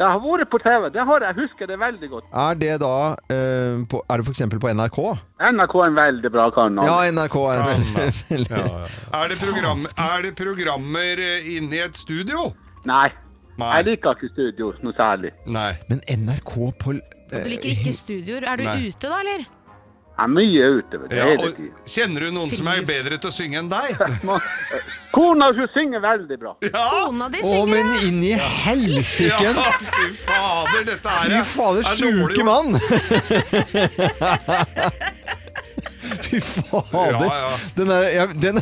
Jeg har vært på TV, det har jeg. Husker det veldig godt. Er det da eh, på, Er det f.eks. på NRK? NRK er en veldig bra kanal. Ja, NRK er Ja, veldig, veldig. Ja, ja. Er, det program, er det programmer eh, inne i et studio? Nei, Nei. jeg liker ikke studio noe særlig. Nei. Men NRK på Du liker ikke studioer. Er du Nei. ute da, eller? Er mye ute, det du, Ja, hele tiden. kjenner du noen som er bedre til å synge enn deg? Kona hun synger veldig bra. Ja! Kona di Å, men inn i helsike! Ja, fy fader, dette er Fy fader, er sjuke mann! Fy fader. Ja, ja. Den er ja, den,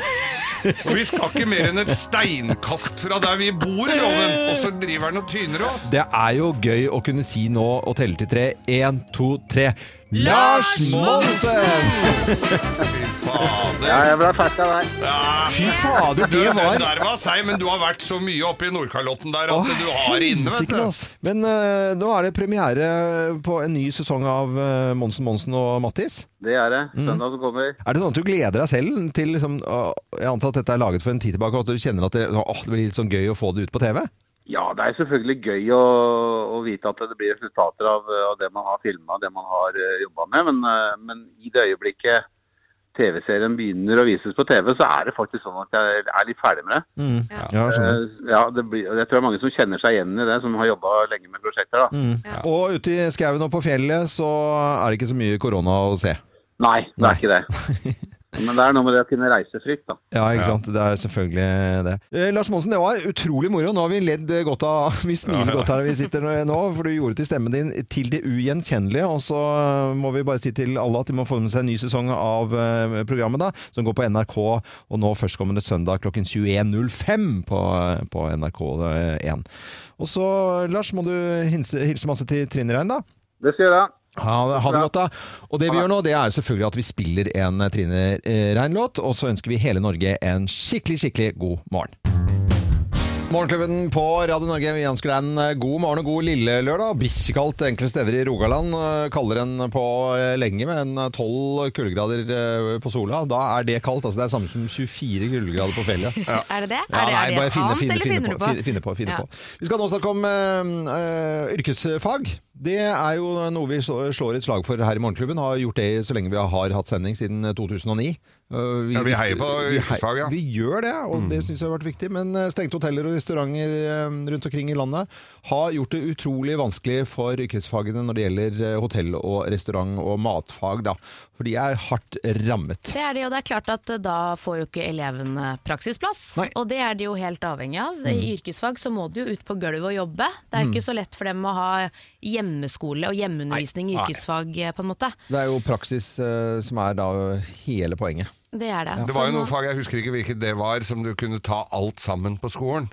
Og vi skal ikke mer enn et steinkast fra der vi bor, Loven. Og så driver han og tyner oss. Det er jo gøy å kunne si nå og telle til tre. Én, to, tre. Lars Monsen! Fy fader. Ja, jeg ble fersk av deg. Fy fader, det Den var der var seig, men du har vært så mye oppe i Nordkalotten der at du har det inne, vet du. Men eh, nå er det premiere på en ny sesong av uh, Monsen Monsen og Mattis. Det er det. Mm. Søndag som kommer. Er det sånn at du gleder deg selv til liksom, å, Jeg antar at dette er laget for en tid tilbake, og at du kjenner at det, åh, det blir litt sånn gøy å få det ut på TV? Ja, det er selvfølgelig gøy å, å vite at det blir resultater av, av det man har filma, det man har uh, jobba med. Men, eh, men i det øyeblikket TV-serien begynner å vises på TV, så er det faktisk sånn at jeg er litt ferdig med det. Mm. Ja, skjønner. Eh, ja, det blir, jeg tror det er mange som kjenner seg igjen i det, som har jobba lenge med prosjekter. da. Mm. Og ute i skauen og på fjellet så er det ikke så mye korona å se. Nei, det Nei. er ikke det. Men det er noe med det å kunne reise fritt, da. Ja, ikke sant. Det er selvfølgelig det. Eh, Lars Monsen, det var utrolig moro. Nå har vi ledd eh, godt av Vi smiler godt her vi sitter nå, for du gjorde til stemmen din til det ugjenkjennelige. Og så eh, må vi bare si til alle at de må få med seg en ny sesong av eh, programmet, da, som går på NRK og nå førstkommende søndag klokken 21.05 på, eh, på NRK1. Og så, Lars, må du hilse, hilse masse til Trine Rein, da. Det skal jeg gjøre. Ha, ha det godt, da. Og det vi gjør nå, det er selvfølgelig at vi spiller en eh, Trine eh, Rein-låt, og så ønsker vi hele Norge en skikkelig, skikkelig god morgen. Morgenklubben på Radio Norge, vi ønsker deg en eh, god morgen og god lille lørdag. Bikkjekaldt enkelte steder i Rogaland. eh, Kaldere enn på eh, lenge, med en tolv 12 kuldegrader på sola. Da er det kaldt. altså Det er samme som 24 kuldegrader på fjellet. Er det det? Ja, er det, nei, er det sant, finne, eller finner du på? Finne på, finne Ja. på. Vi skal nå snakke om uh, uh, yrkesfag. Det er jo noe vi slår et slag for her i Morgenklubben. Har gjort det så lenge vi har hatt sending, siden 2009. Øh, Ja, vi heier på vi yrkesfag, ja. Vi gjør det, og det syns jeg har vært viktig. Men øh, stengte hoteller og restauranter øh, rundt omkring i landet har gjort det utrolig vanskelig for yrkesfagene når det gjelder hotell og restaurant og matfag. Da. For de er hardt rammet. Det er det, og det er klart at eh, da får jo ikke elevene praksisplass. Nei. Og det er de jo helt avhengig av. I yrkesfag så må de jo ut på gulvet og jobbe. Det er Mm. ikke så lett for dem å ha hjemmeskole og hjemmeundervisning i yrkesfag, eh, på en måte. Det er jo praksis uh, som er da hele poenget. Det er det. Det var jo noen fag, jeg husker ikke hvilket det var, som du kunne ta alt sammen på skolen.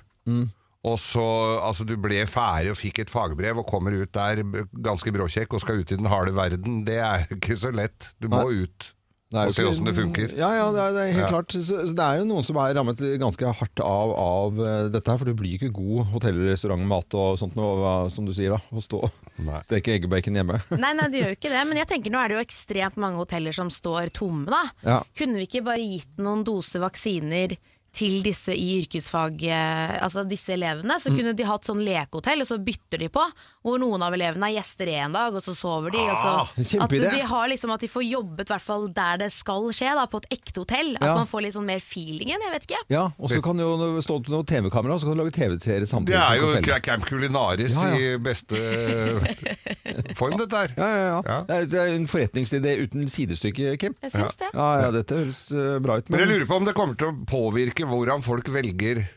Og så, altså Du ble ferdig og fikk et fagbrev og kommer ut der ganske bråkjekk og skal ut i den harde verden. Det er ikke så lett. Du må ut Det er og se åssen det funker. Ja, ja, det er, det er helt Ja. klart. Så, det er jo noen som er rammet ganske hardt av, av eh, dette her, for du blir ikke god hotell- og restaurantmat og sånt noe, som du sier da, å stå og Nei. steke egg og bacon hjemme. Nei, nei, det gjør jo ikke det. Men jeg tenker nå er det jo ekstremt mange hoteller som står tomme, da. Ja. Kunne vi ikke bare gitt noen doser vaksiner til disse i yrkesfag, eh, altså disse elevene? Så kunne de hatt sånn lekehotell, og så bytter de på. Hvor noen av elevene er gjester en dag, og så sover de. og så, Ah, at de har liksom at de får jobbet hvert fall der det skal skje, da, på et ekte hotell. At Ja. man får litt sånn mer feelingen, jeg vet ikke. Ja, og så kan du jo stå på noe TV-kamera, og så kan du lage TV-serie samtidig. Det er jo. Camp Culinaris Ja, ja. i beste form, dette her. Ja, ja, ja. Ja. Det er- en forretningsidé uten sidestykke, Kim. Jeg syns det. Ja, ja, dette høres eh, bra ut. Men jeg lurer på om det kommer til å påvirke hvordan folk velger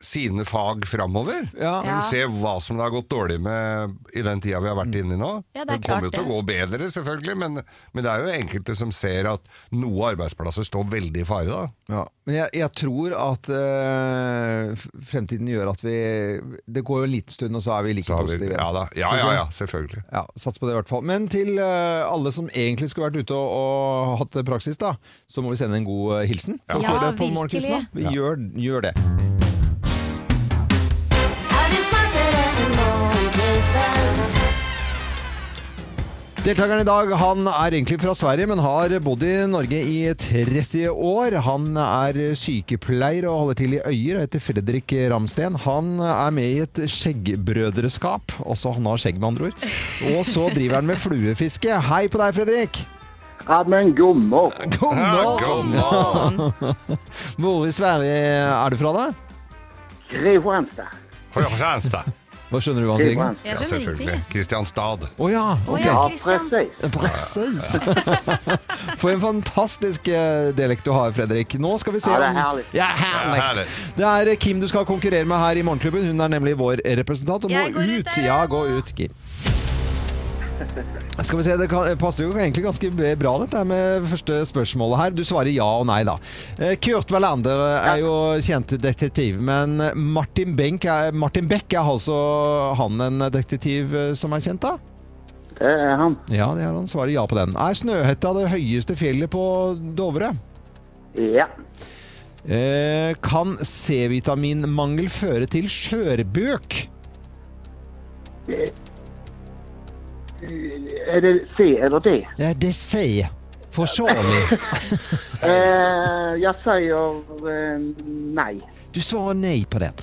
sine fag framover. Ja. Du ser hva som det har gått dårlig med i den tida vi har vært inne i nå. Ja, det det kommer jo til å gå bedre, selvfølgelig, men, men det er jo enkelte som ser at noen arbeidsplasser står veldig i fare da. Ja, men jeg, jeg tror at øh, fremtiden gjør at vi Det går jo en liten stund, og så er vi like vi, positive. ja, da. ja, ja, ja, selvfølgelig. Ja, Sats på det i hvert fall. Men til øh, alle som egentlig skulle vært ute og, og hatt praksis, da, så må vi sende en god eh, hilsen. Ja, det på virkelig. Vi gjør, gjør det. Deltakeren i dag han er egentlig fra Sverige, men har bodd i Norge i 30 år. Han er sykepleier og holder til i Øyer og heter Fredrik Ramsten. Han er med i et skjeggbrødreskap. Også han har skjegg, med andre ord. Og så driver han med fluefiske. Hei på deg, Fredrik! Ja, men morgen! morgen! Hvor i Sverige er du fra, da? Kristianstad. Kristianstad. Hva skjønner du hva han sier? Ja, selvfølgelig. Kristianstad. Å ja, ok. ja. Precis. For en fantastisk eh, dialekt du har, Fredrik. Nå skal vi se Ja, det er herlig. Ja, herlig. Det er Kim du skal konkurrere med her i Morgenklubben. Hun er nemlig vår representant og må ut, ut. Ja, gå ut, Kim. Skal vi se, Det kan, passer jo egentlig ganske bra dette med første spørsmålet her. Du svarer ja og nei, da. Eh, Kurt Wallander er jo kjent detektiv, men Martin, Benk er, Martin Beck er altså han en detektiv eh, som er kjent, da? Det er han. Ja, det er han. Svarer ja på den. Er Snøhetta det høyeste fjellet på Dovre? Ja. Eh, kan C-vitaminmangel føre til skjørbøk? Er det C eller D? Ja, det sier Forsvarlig. Eh, jeg sier eh, nei. Du svarer nei på den.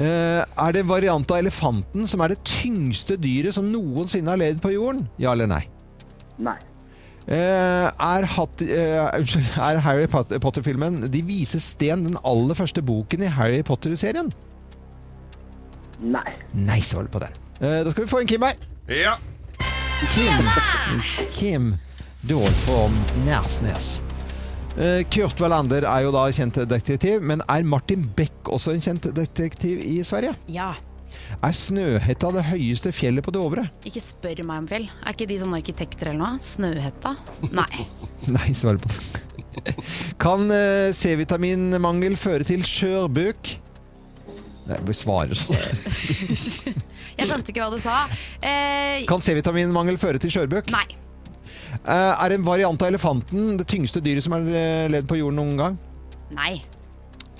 Eh, er det en variant av elefanten som er det tyngste dyret som noensinne har levd på jorden? Ja eller nei? Nei. Eh, er, hat, eh, er Harry Potter-filmen De vise sten den aller første boken i Harry Potter-serien? Nei. Nei, svarer du på den. Eh, da skal vi få en Kim her. Ja. Kim. Kim Dahl fra Nærsnes. Eh, Kurt Wallander er jo da kjent detektiv, men er Martin Beck også en kjent detektiv i Sverige? Ja. Er Snøhetta det høyeste fjellet på Dovre? Ikke spør meg om fjell. Er ikke de sånne arkitekter eller noe? Snøhetta? Nei. Nei, svarer på det. Kan eh, C-vitaminmangel føre til skjørbuk? Nei, vi svarer så. Jeg skjønte ikke hva du sa. Eh, Kan C-vitaminmangel føre til skjørbøk? nei. Eh, er en variant av elefanten det tyngste dyret som har eh, levd på jorden noen gang? Nei.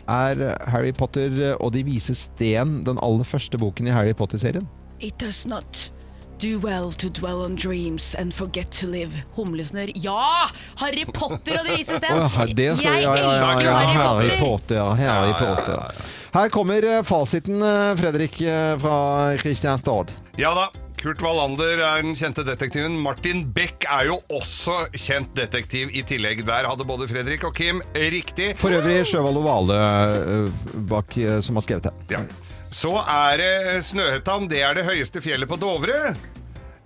Er eh, Harry Potter eh, og De vise sten den aller første boken i Harry Potter-serien? It does not do well to dwell on dreams and forget to live. Humlesnurr. Ja! Harry Potter og De vise sten! Oh, det Jeg ja, ja, ja, elsker ja, Harry Potter! Harry Potter. Her kommer eh, fasiten, eh, Fredrik eh, fra Kristianstad. Ja da. Kurt Wallander er den kjente detektiven. Martin Beck er jo også kjent detektiv i tillegg. Der hadde både Fredrik og Kim riktig. For øvrig Sjøvald og Vale eh, bak, som har skrevet det. Ja. Så er det Snøhettan. det er det høyeste fjellet på Dovre.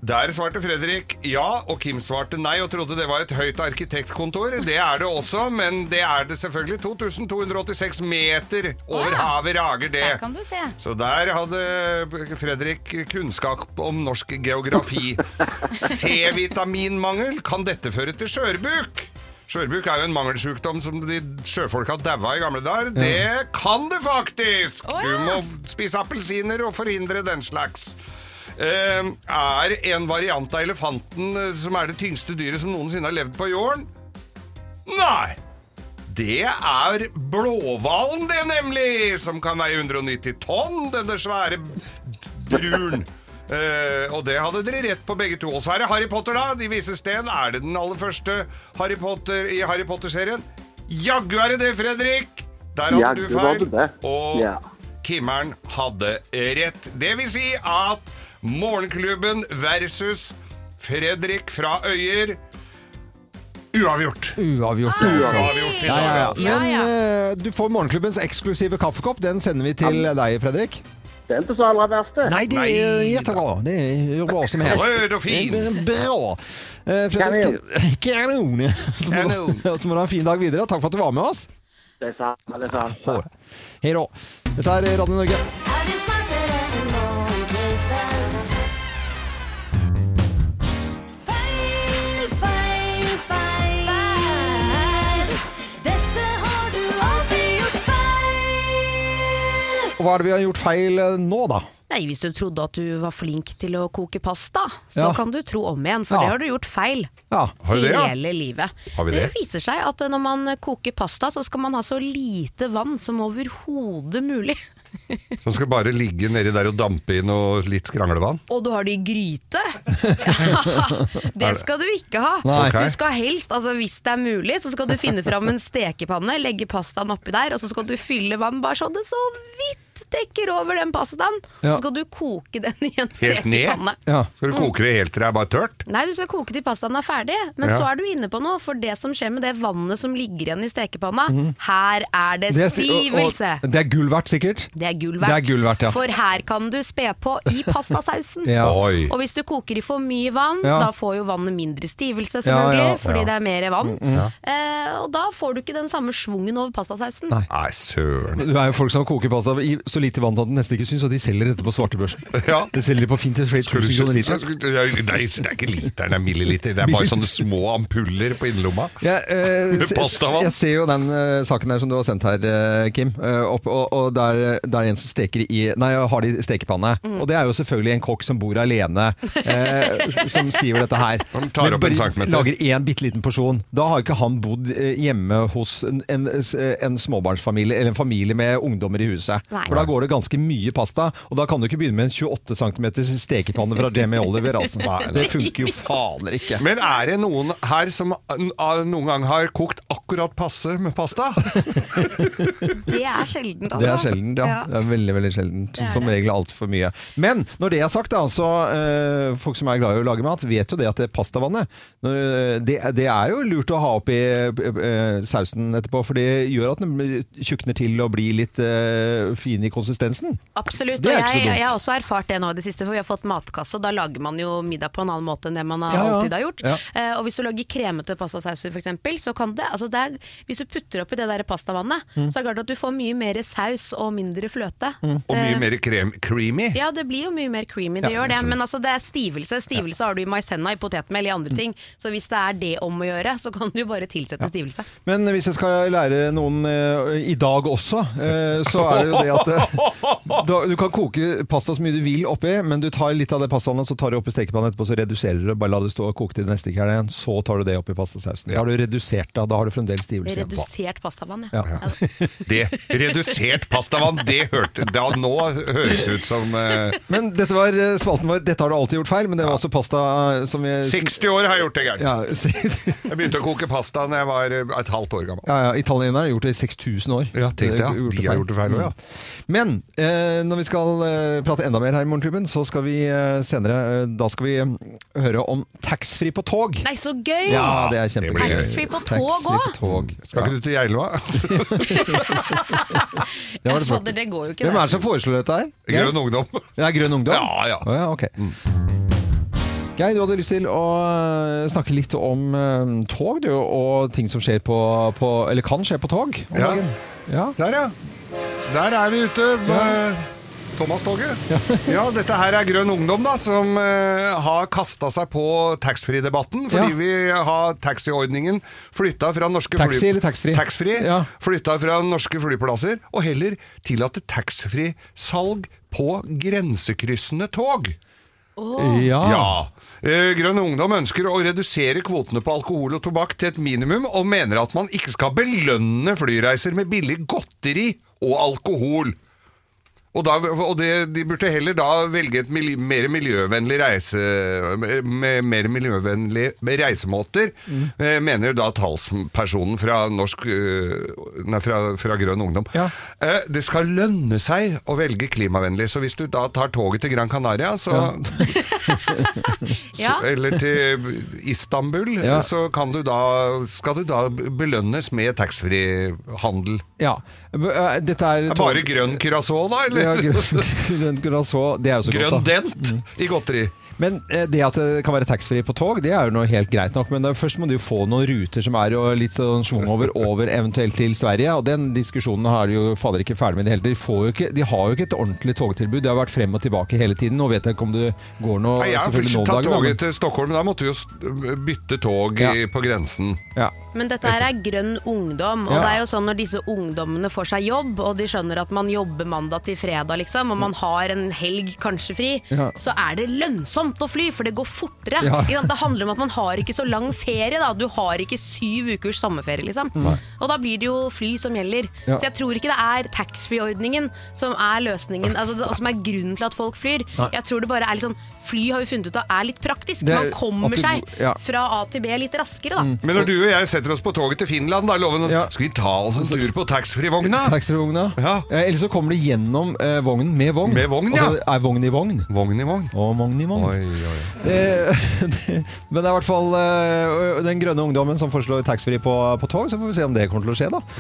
Der svarte Fredrik ja, og Kim svarte nei og trodde det var et høyt arkitektkontor. Det er det også, men det er det selvfølgelig. 2286 meter over havet rager det. Der kan du se. Så der hadde Fredrik kunnskap om norsk geografi. C-vitaminmangel, kan dette føre til skjørbuk? Skjørbuk er jo en mangelsjukdom som de sjøfolka daua i gamle dager. Det kan du faktisk! Å, Du ja. må spise appelsiner og forhindre den slags. Eh, er en variant av elefanten eh, som er det tyngste dyret som noensinne har levd på jorden? Nei! Det er blåhvalen, det nemlig! Som kan veie 190 tonn, denne svære druren. Eh, og det hadde dere rett på begge to. Og så er det Harry Potter, da. De vises sten. Er det den aller første Harry Potter i Harry Potter-serien? Jaggu er det det, Fredrik! Der hadde Jaggu du feil. det. Og Ja. Kimmeren hadde rett. Det vil si at Morgenklubben versus Fredrik fra Øyer Uavgjort. Uavgjort. altså. Uavgjort i Ja, ja, ja. altså. Men eh, du får morgenklubbens eksklusive kaffekopp. Den sender vi til deg, Fredrik. Det er ikke så aller verste. Nei, det er jättebra. Det er jo bra som helst. Rød og fin. Er Bra. Eh, kanon. Så må, Kanon. så må du ha en fin dag videre. Takk for at du var med oss. Det er sant. Det er sant. Hei da. Dette er Radio Norge. Og hva er det vi har gjort feil eh, nå, da? Nei, Hvis du trodde at du var flink til å koke pasta, så Ja. kan du tro om igjen, for Ja. det har du gjort feil. Ja. Har du det, ja? Hele livet. Har vi det? viser seg at når man koker pasta, så skal man ha så lite vann som overhodet mulig. Som skal bare ligge nedi der og dampe i noe litt skranglevann? Og du har det i gryte? Ja, det skal du ikke ha. Nei. Du skal helst, altså hvis det er mulig, så skal du finne fram en stekepanne, legge pastaen oppi der, og så skal du fylle vann bare så det så vidt dekker over den pastaen. Ja. Så skal du koke den i en stekepanne. Ja. Skal du koke det helt til det er bare tørt? Nei, du skal koke til pastaen er ferdig, men Ja. så er du inne på noe. For det som skjer med det vannet som ligger igjen i stekepanna, her er det. Det er- stivelse. og- og Det er gull verdt, sikkert. Det er gull Det er verdt. gull verdt, ja. For her kan du spe på i pastasausen. Ja. Oi. Og hvis du koker i for mye vann, Ja. da får jo vannet mindre stivelse, selvfølgelig, ja. fordi Ja. det er mer vann. Eh, og da får du ikke den samme schwungen over pastasausen. Nei. Nei, søren. Du er jo folk som koker pasta i så lite vann at den nesten ikke syns, og de selger dette på svartebørsen. Ja. Det selger de på fint til flere tusen kroner literen. Nei, det er ikke liter, det er milliliter. Det er bare sånne små ampuller på innerlomma. Ja, eh, jeg ser jo den eh, saken der som du har sendt her, eh, Kim. eh, opp, og og der, er, det er en som steker i Nei, har det i stekepanne. Mm. Og det er jo selvfølgelig en kokk som bor alene, eh, som skriver dette her. Han tar Men en centimeter. Lager én bitte liten porsjon. Da har ikke han bodd hjemme hos en, en, en småbarnsfamilie, eller en familie med ungdommer i huset. Nei. For da går det ganske mye pasta, og da kan du ikke begynne med en 28 cm stekepanne fra Jamie Oliver. Altså. Det funker jo fader ikke. Men er det noen her som noen gang har kokt akkurat passe med pasta? Det er sjeldent. Det er sjeldent, ja. Det er veldig, veldig sjeldent. er Som regel altfor mye. Men når det er sagt, da, så eh, folk som er glad i å lage mat, vet jo det at det pastavannet når, eh, det, det er jo lurt å ha oppi eh, sausen etterpå, for det gjør at den tjukner til og blir litt eh, fin i konsistensen. Absolutt. Det Og er ikke så jeg, dumt. jeg har også erfart det nå i det siste, for vi har fått matkasse. Da lager man jo middag på en annen måte enn det man har Ja, ja. alltid har gjort. Ja. Uh, og hvis du lager kremete pastasauser f.eks., så kan det, altså det er, Hvis du putter oppi det der pastavannet, Mm. så er det klart at du får mye mer saus og mindre fløte. Og mye Eh, mer krem, creamy? Ja, det blir jo mye mer creamy, det Ja, gjør det. Men altså, det er stivelse. Stivelse har du i maisenna, i potetmel, i Mm. andre ting. Så hvis det er det om å gjøre, så kan du bare tilsette stivelse. Men hvis jeg skal lære noen uh, i dag også, uh, så er det jo det at da, Du kan koke pasta så mye du vil oppi, men du tar litt av det pastavannet, så tar du oppi stekepannen etterpå, så reduserer du. Bare la det stå og koke til det neste ikke er det igjen. Så tar du det oppi pastasausen. Da har du redusert det, da har du fremdeles stivelse igjen. Redusert pastavann, Ja. ja. Det Redusert pastavann, det hørte da Nå høres det ut som uh... Men dette var eh, spalten vår. Dette har du alltid gjort feil, men det var også pasta eh, som vi 60 år har jeg gjort det gærent. Ja, Jeg begynte å koke pasta da jeg var et halvt år gammel. ja, ja Italienerne har gjort det i 6000 år. Ja, tenk det, ja. De har gjort det feil også, ja. Mm. Men eh, når vi skal eh, prate enda mer her i Morgenklubben, så skal vi eh, senere eh, Da skal vi høre om taxfree på tog. Nei, så gøy! Ja, det er kjempegøy. Taxfree på tog òg? Skal ikke du til Geilo? Det det Ja, det går jo ikke, Hvem er det som foreslår dette her? Grønn ungdom. Det er Grønn Ungdom? Ja, ja. Oh, ja ok. Geir, du hadde lyst til å snakke litt om tog du, og ting som skjer på, på Eller kan skje på tog om Ja. dagen. Ja. Der, ja. Der er vi ute Ja. Thomas-toget. Ja, dette her er Grønn Ungdom, da, som uh, har kasta seg på taxfree-debatten. Fordi Ja. vi har taxiordningen flytta fra norske Taxi fly- eller taxfree? Taxfree. Ja. Flytta fra norske flyplasser, og heller tillate taxfree-salg på grensekryssende tog. Ja. Ja. Eh, Grønn Ungdom ønsker å redusere kvotene på alkohol og tobakk til et minimum, og mener at man ikke skal belønne flyreiser med billig godteri og alkohol. Og, da, og det, de burde heller da velge et mil, mer miljøvennlig reise med mer miljøvennlige reisemåter, eh, mener da talspersonen fra, norsk, eh, nei, fra, fra Grønn Ungdom. Ja. Eh, det skal lønne seg å velge klimavennlig, så hvis du da tar toget til Gran Canaria, så Ja. så- Eller til Istanbul, Ja. så kan du da, skal du da belønnes med taxfree-handel. Ja. Dette er Det er bare grønn curacao, da? Eller? ja, grønn, grønn curacao. Det er jo så grønn godt, da. dent i godteri. Men eh, det at det kan være taxfree på tog, det er jo noe helt greit nok. Men først må du jo få noen ruter som er jo litt sånn schwung over, over eventuelt til Sverige. Og den diskusjonen har de jo fader ikke ferdig med i det hele tatt. De, får de har jo ikke et ordentlig togtilbud. Det har vært frem og tilbake hele tiden. Nå vet jeg ikke om det går noe Nei, jeg har selvfølgelig nå først tatt dagen, da, toget men- til Stockholm, da måtte vi jo bytte tog Ja. i, på grensen. Ja. Men dette her er grønn ungdom, og Ja. det er jo sånn når disse ungdommene får seg jobb, og de skjønner at man jobber mandag til fredag, liksom, og man har en helg kanskje fri, Ja. så er det lønnsomt å fly, for det går fortere. Ja. Det handler om at man har ikke så lang ferie, da. Du har ikke syv ukers sommerferie, liksom. Og da blir det jo fly som gjelder. Ja. Så jeg tror ikke det er taxfree-ordningen som er løsningen, altså, som er grunnen til at folk flyr. Jeg tror det bare er litt sånn Fly har vi funnet ut av er litt praktisk. Det man kommer du- seg ja. fra A til B litt raskere, da. Men når du og jeg setter oss på toget til Finland, da loven Ja. Skal vi ta oss en tur på taxfree-vogna? Taxfree-vogna. Ja. Eh, Eller så kommer du gjennom eh, vognen med vogn. Med vogn, ja. Altså, er vogn i vogn. Vogn i vogn. Og vogn i vogn. Oi, oi. Eh, det- Men det er i hvert fall eh, den grønne ungdommen som foreslår taxfree på, på tog, så får vi se om det kommer til å skje, da.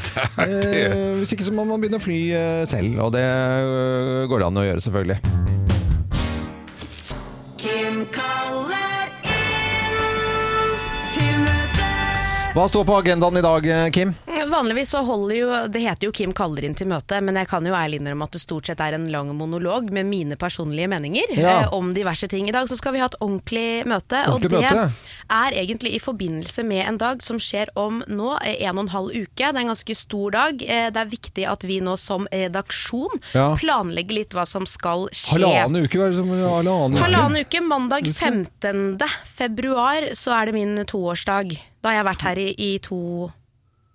Eh, hvis ikke så må man begynne å fly eh, selv, og det eh, går det an å gjøre, selvfølgelig. Kim kaller Hva står på agendaen i dag, eh, Kim? vanligvis så holder jo Det heter jo Kim kaller inn til møte, men jeg kan jo ærlig innrømme at det stort sett er en lang monolog med mine personlige meninger Ja. eh, om diverse ting. I dag så skal vi ha et ordentlig møte, Ordentlig og det møte. er egentlig i forbindelse med en dag som skjer om nå eh, en og en halv uke. Det er en ganske stor dag. Eh, Det er viktig at vi nå som redaksjon Ja. planlegger litt hva som skal skje. Halvannen uke, hva er det som halvannen uke? Halvannen uke, mandag 15. februar, så er det min toårsdag. Da har jeg vært her i, i, to,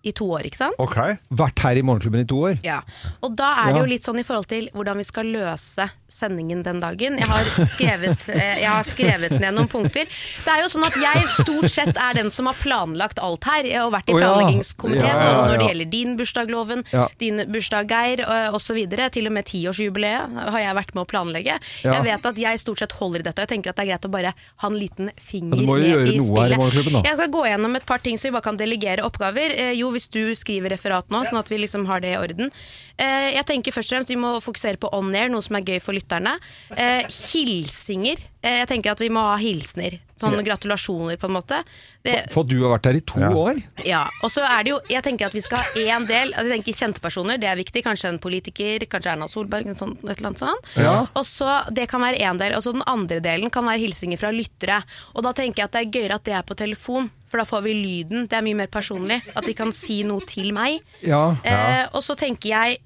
i to år, ikke sant? Ok. Vært her i Morgenklubben i to år. Ja. Og da er det jo litt sånn i forhold til hvordan vi skal løse sendingen den dagen. Jeg har skrevet, eh, jeg har skrevet ned noen punkter. Det er jo sånn at jeg stort sett er den som har planlagt alt her, og vært i planleggingskomiteen ja. Ja, ja, når det gjelder din bursdag, Loven, Ja. din bursdag, Geir, osv. Til og med tiårsjubileet har jeg vært med å planlegge. Ja. Jeg vet at jeg stort sett holder i dette, og jeg tenker at det er greit å bare ha en liten finger Ja, du må jo gjøre i noe her i spillet. Morgenklubben, da. Jeg skal gå gjennom et par ting så vi bare kan delegere oppgaver. Eh, jo, hvis du skriver referat nå, sånn at vi liksom har det i orden. Eh, jeg tenker først og fremst vi må fokusere på on air, noe som er gøy for lytterne. Eh, hilsinger. Eh, jeg tenker at vi må ha hilsener. Sånne gratulasjoner, på en måte. Det, For at du har vært her i to Ja. år? ja, og så er det jo Jeg tenker at vi skal ha én del altså Jeg tenker Kjente personer, det er viktig. Kanskje en politiker, kanskje Erna Solberg, en sånn, et eller annet sånt. Ja. Og så Det kan være én del. Og så den andre delen kan være hilsinger fra lyttere. Og da tenker jeg at det er gøyere at det er på telefon, for da får vi lyden. Det er mye mer personlig. At de kan si noe til meg. Ja. Eh, og så tenker jeg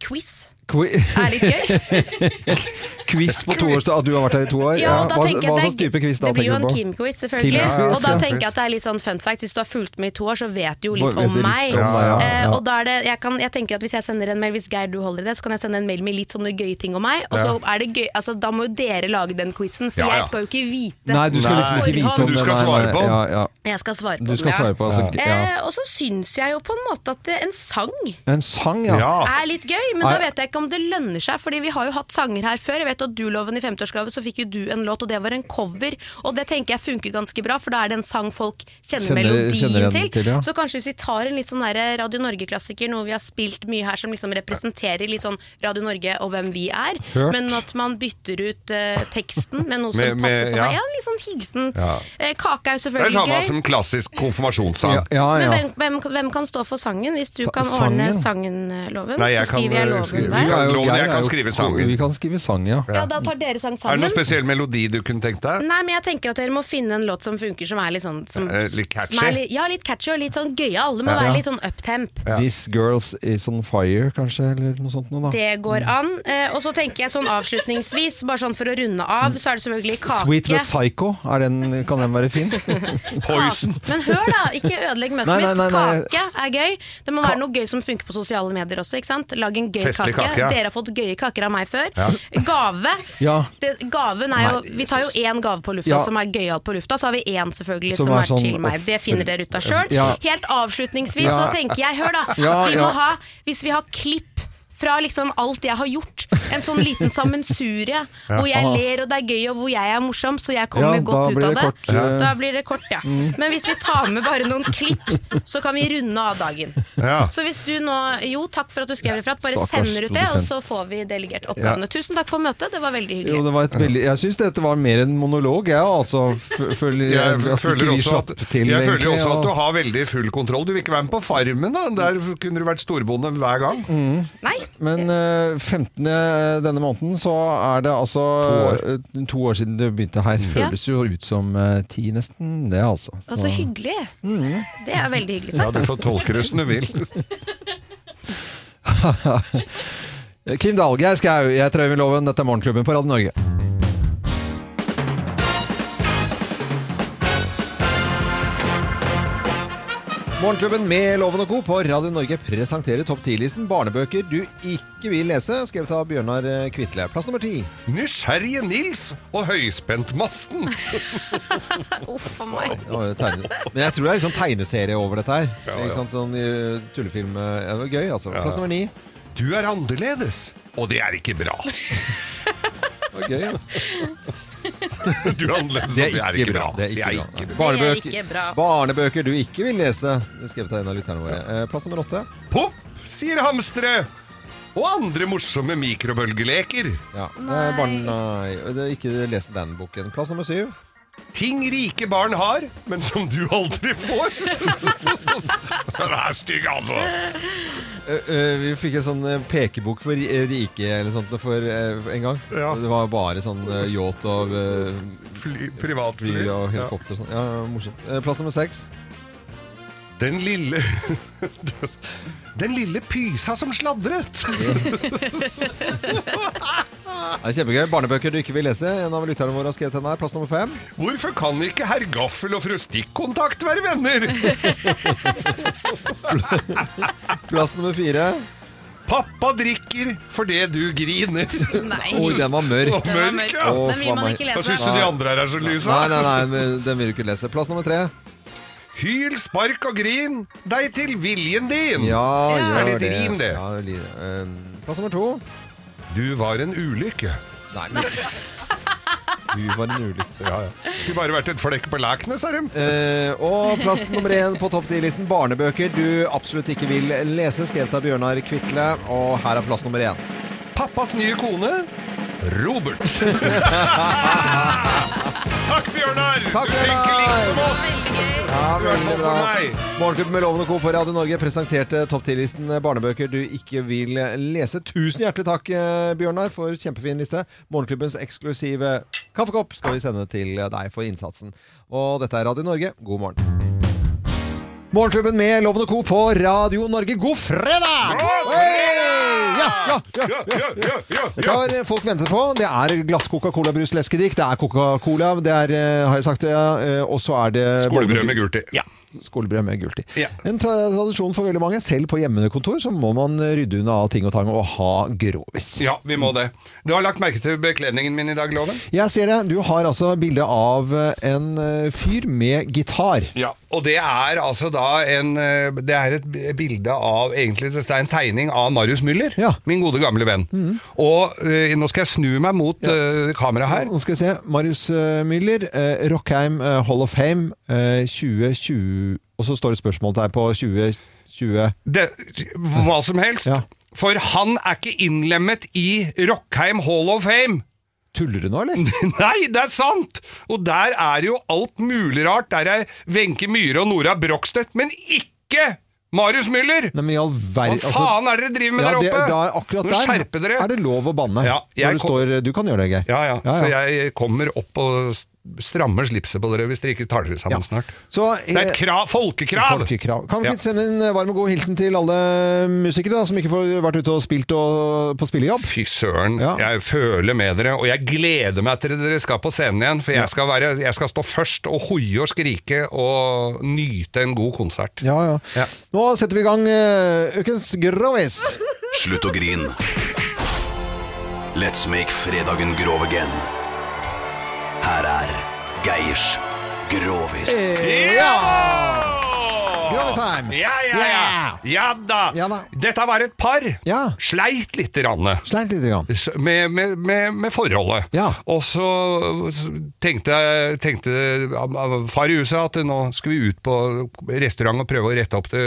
quiz. Er litt gøy. Quiz på toårsdag, at du har vært her i to år? Ja, Hva, hva slags type quiz da Det blir jo en? Kim-quiz, selvfølgelig. Kim-quiz, og da tenker jeg at det er litt sånn fun fact. Hvis du har fulgt med i to år, så vet du jo litt om meg. om deg, ja, Eh, ja. og da er det, jeg, kan, jeg tenker at Hvis jeg sender en mail, hvis Geir du holder i det, så kan jeg sende en mail med litt sånne gøye ting om meg. Og så er det gøy, altså Da må jo dere lage den quizen, for jeg skal jo ikke vite Nei, du skal liksom ikke vite om Du skal svare på den. Ja, ja. Jeg skal svare på den, svare på altså, ja. ja. Eh, og så syns jeg jo på en måte at en sang En sang, er litt gøy, men da vet jeg ikke om det lønner seg. Fordi vi har jo hatt sanger her før. Jeg vet at du, Loven, i 50-årsgave så fikk jo du en låt, og det var en cover. Og det tenker jeg funker ganske bra, for da er det en sang folk kjenner, Kjenner- melodien kjenner til. til, ja. Så kanskje hvis vi tar en litt sånn der Radio Norge-klassiker, noe vi har spilt mye her som liksom representerer litt sånn Radio Norge og hvem vi er, Hørt. men at man bytter ut uh, teksten med noe som Med- med- passer for ja. meg. Ja, en litt sånn hilsen. Ja. Eh, kake er jo selvfølgelig gøy. Det er samme gøy. som klassisk konfirmasjonssang. Ja, ja, Men hvem, hvem, hvem kan stå for sangen? Hvis du Sa- kan ordne sangen? sangen, eh, Loven, Nei, så skriver jeg eh, loven der. Vi kan- Loven, jeg kan skrive sang. Vi kan skrive sang, ja. Ja, da tar dere sang Er det noen spesiell melodi du kunne tenkt deg? Nei, men jeg tenker at dere må finne en låt som funker, som er litt sånn som, Eh, litt catchy? Som er litt, ja, litt catchy og litt sånn gøyal. Det må Ja. være litt sånn uptemp. This Girls Is On Fire, kanskje, eller noe sånt noe, da. Det går an. Eh, og så tenker jeg sånn avslutningsvis, bare sånn for å runde av, så er det selvfølgelig kake. Sweet But Psycho, er den, kan den være fin? Poison. Men hør da, ikke ødelegg møtet mitt. Kake er gøy. Det må være noe gøy som funker på sosiale medier også. ikke sant? Lag en gøy Festlig kake. Kake, ja. Dere har fått gøye kaker av meg før. Ja. Gave. Ja. Det, gaven er jo, vi tar jo én gave på lufta Ja. som er gøyal på lufta, så har vi én selvfølgelig Som som, er er, sånn til meg. Det finner dere ut av sjøl. Ja. Helt avslutningsvis Ja. så tenker jeg, hør da, Ja, vi må ja. ha, hvis vi har klipp fra liksom alt jeg har gjort. En sånn liten sammensurie hvor jeg Aha. ler og det er gøy og hvor jeg er morsom, så jeg kommer Ja, godt ut blir av det det. kort, ja. Da blir det kort, ja. Men hvis vi tar med bare noen klipp, så kan vi runde av dagen. Ja. Så hvis du nå Jo, takk for at du skrev referat. Bare Stakkars sender ut det, og produsent. så får vi delegert oppgavene. Tusen takk for møtet, det var veldig hyggelig. Jo, det var et veldig Jeg syns dette var mer en monolog, jeg, altså. F- Føler, Jeg at ikke føler vi også slapp at, til, jeg føler egentlig, også at du har veldig full kontroll. Du vil ikke være med på Farmen, da. Der kunne du vært storbonde hver gang. Nei, Men eh, 15. denne måneden så er det altså to år, to år siden du begynte her. Føles jo ut som eh, ti, nesten. Det, altså. og så hyggelig. Det er veldig hyggelig Ja, du får tolke det som du vil. Kim Dahlgeir Skau, jeg heter Øyvind Loven. Dette er Morgenklubben på Radio Norge. Morgenklubben med Loven og Co. på Radio Norge presenterer topp 10-listen barnebøker du ikke vil lese, skrevet av Bjørnar eh, Kvitle. Plass nummer ti. Nysgjerrige Nils og høyspentmasten. Uff a meg. Men jeg tror det er litt sånn tegneserie over dette her. Ja, ja. Ikke sant? Sånn eh, tullefilm. eh, Ja, det var gøy, altså. Plass nummer ni. Du er annerledes, og det er ikke bra. Det var gøy, altså. Du er annerledes, Det er ikke bra. Det er ikke bra. Det er Barnebøker, ikke bra. barnebøker du ikke vil lese. Det er skrevet av en av lytterne våre. Eh, Plass nummer åtte. Pop, sier hamstere. Og andre morsomme mikrobølgeleker. Ja. det er Barn, nei, det er ikke lese den boken. Plass nummer syv. Ting rike barn har, men som du aldri får. Den er stygg, altså. Eh, eh, vi fikk en sånn eh, pekebok for rike eller sånt for en gang. Ja. Det var bare sånn yacht og Fly, privatfly. fly og Ja. helikopter og sånn. Ja, morsomt. Plass nummer seks. Den lille Den lille pysa som sladret. Det er kjempegøy. Barnebøker du ikke vil lese. En av lytterne våre har skrevet den her. Plass nummer fem. Hvorfor kan ikke herr Gaffel og fru Stikkontakt være venner? Plass nummer fire. Pappa drikker fordi du griner. Nei. Oi, den var mørk. Den var mørk, ja. Den vil man ikke Hva lese. syns du de andre her er så lyse? Nei, nei, nei, men den vil du ikke lese. Plass nummer tre. Hyl, spark og grin deg til viljen din. Ja, Det er gjør litt det. rim, det. Ja, li- eh, plass nummer to. Du var en ulykke. Nei, men Du var en ulykke. Ja, ja. Skulle bare vært et flekk på Læknes, sa de. Eh, og plass nummer én på topp 10-listen barnebøker du absolutt ikke vil lese, skrevet av Bjørnar Kvitle. Og her er plass nummer én. Pappas nye kone, Robert. Takk, Bjørnar! Takk, du tenker Bjørnar! liksom oss. Ja, veldig bra. Morgenklubben med Loven og Co. på Radio Norge presenterte topp 10-listen barnebøker du ikke vil lese. Tusen hjertelig takk, eh, Bjørnar, for kjempefin liste. Morgenklubbens eksklusive kaffekopp skal vi sende til deg for innsatsen. Og dette er Radio Norge. God morgen. Morgenklubben med Loven og Co. på Radio Norge. God fredag! God Hey! Ja, ja, ja, Dette har folk ventet på. Det er glass Coca-Cola-brus leskedrikk. Det er Coca-Cola, det er, eh, har jeg sagt, ja, eh, og så er det Skolebrød med gult i. Ja skolebrød med gult i. Ja. En tradisjon for veldig mange. Selv på hjemmekontor så må man rydde unna av ting og tang og ha grovis. Ja, vi må det. Du har lagt merke til bekledningen min i dag, Loven? Jeg ser det. Du har altså bilde av eh, en eh, fyr med gitar. Ja, og det er altså da en eh, Det er et bilde av egentlig Det er en tegning av Marius Müller, ja. min gode gamle venn. Mm. Og nå skal jeg snu meg mot ja. kameraet her. Nå skal jeg se. Marius Müller, Rockheim Hall of Fame 2020 og så står det spørsmålet her på 2020 det, Hva som helst. Ja. For han er ikke innlemmet i Rockheim Hall of Fame. Tuller du nå, eller? Nei, det er sant! Og der er jo alt mulig rart. Der er Wenche Myhre og Nora Brogstøt, men ikke Marius Müller! Nei, men i all verden... Hva altså- faen er dere driver med ja, der oppe? Det, det akkurat der skjerper dere. er det lov å banne. Ja, du, kom... står, du, kan gjøre det, Geir. Ja, ja, ja, Så jeg kommer opp og strammer slipset på dere hvis dere ikke tar dere sammen Ja. snart. Så, Det er et eh, krav, folkekrav! Folkekrav. Kan vi Ja. ikke sende en varm og god hilsen til alle musikere da, som ikke får vært ute og spilt og, på spillejobb? Fy søren, Ja. jeg føler med dere, og jeg gleder meg til dere skal på scenen igjen, for jeg, skal være, jeg skal stå først og hoie og skrike og nyte en god konsert. Ja, ja. Ja. Nå setter vi i gang eh, ukens Grovis. Slutt å grin. Let's make fredagen grov again. Her er Geirs Grovis. Ja! Grovisheim. Ja, ja, ja. Ja da. Ja da. Dette var et par. Ja. Sleit lite grann. Sleit litt. Grann. Med, med, med, med forholdet. Ja. Og så tenkte, tenkte far i huset at nå skal vi ut på restaurant og prøve å rette opp det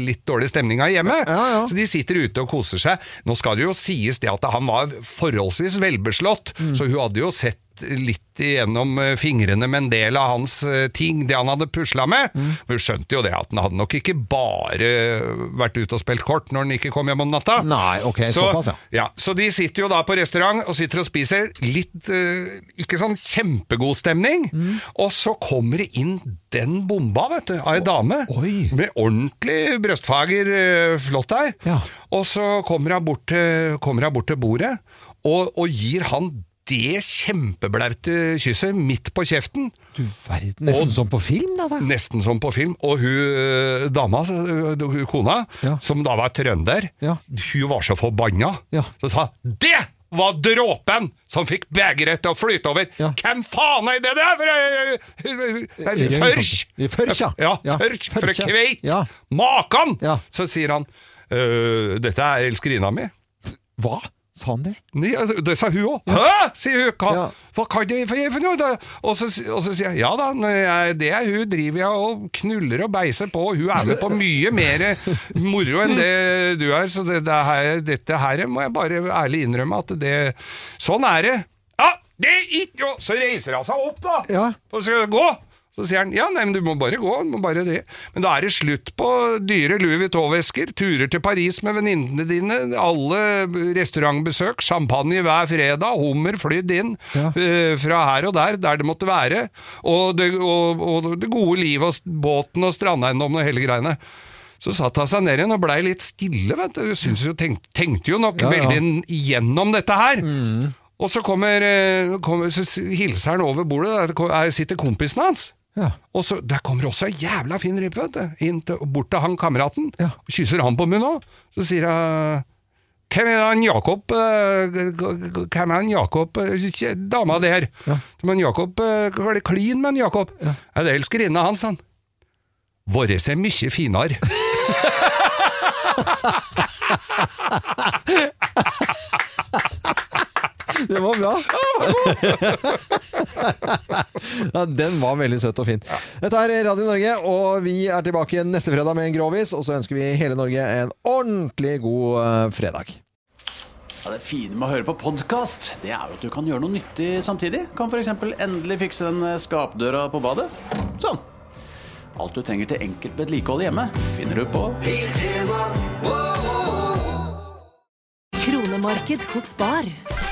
litt dårlige stemninga i hjemmet. Ja, ja. Så de sitter ute og koser seg. Nå skal det jo sies det at han var forholdsvis velbeslått, Mm. så hun hadde jo sett litt igjennom eh, fingrene med en del av hans eh, ting, det han hadde pusla med. Mm. Hun skjønte jo det at han hadde nok ikke bare vært ute og spilt kort når han ikke kom hjem om natta. Nei, ok, så, såpass, ja. ja. Så de sitter jo da på restaurant og sitter og spiser litt uh, Ikke sånn kjempegod stemning. Mm. Og så kommer det inn den bomba, vet du, av ei dame. Oi. Med ordentlig brøstfager, uh, flott ei. Ja. Og så kommer hun bort bort til bordet og, og gir han det kjempeblaute kysset midt på kjeften. Du verden, nesten Og- som på film, da. da. Nesten som på film. Og hun eh, dama, eh, hun kona, Ja. som da var trønder, Ja. hun var så forbanna. Ja. Så sa Det var dråpen som fikk begeret til å flyte over! Ja. Hvem faen er det der? Førsj! Førsj, ja. Ja, Ja, førsj. fra kveit! Ja. Makan! Ja. Så sier han «Øh, Dette er elskerinna mi. Hva? Sa han det? Nei, det sa hun òg. Hæ?! sier hun. Hva, Ja. hva kan det for, noe? da?» Og så, og så sier jeg ja da, jeg, det er hun driver jeg og knuller og beiser på. Hun er med på mye mer moro enn det du er, så det, det her, dette her må jeg bare ærlig innrømme at det Sånn er det. Ja, Det er ikke Så reiser han seg opp, da. Ja. Og skal gå. Så sier han ja, nei, men du må bare gå. Du må bare det. Men da er det slutt på dyre Louis Vuitton-vesker, turer til Paris med venninnene dine, alle restaurantbesøk, champagne hver fredag, hummer flydd inn eh, fra her og der, der det måtte være, og det, og, og det gode livet og båten og strandeiendommen og hele greiene. Så satte han seg ned igjen og blei litt stille, vet du. Jo, tenk, tenkte jo nok Ja, ja. veldig igjennom dette her. Og så kommer, eh, kommer så hilser han over bordet, der er- sitter kompisen hans. Ja. Og så, Der kommer også ei jævla fin rippe, vet du. Bort til han kameraten. Ja. kysser han på munnen òg. Så sier hun hvem er han Jakob eh, Hvem er han Jakob eh, Dama der. Men Jakob Hva Var det klin med han Jakob? Ja. Det er elskerinna hans, han. Våre er mye finere. Det var bra. ja, den var veldig søt og fin. Dette er Radio Norge, og vi er tilbake neste fredag med en grovis. Og så ønsker vi hele Norge en ordentlig god eh, fredag. Ja, det fine med å høre på podkast, det er jo at du kan gjøre noe nyttig samtidig. Kan f.eks. endelig fikse den eh, skapdøra på badet. Sånn. Alt du trenger til enkelt vedlikehold hjemme, finner du på Kronemarked hos Bar.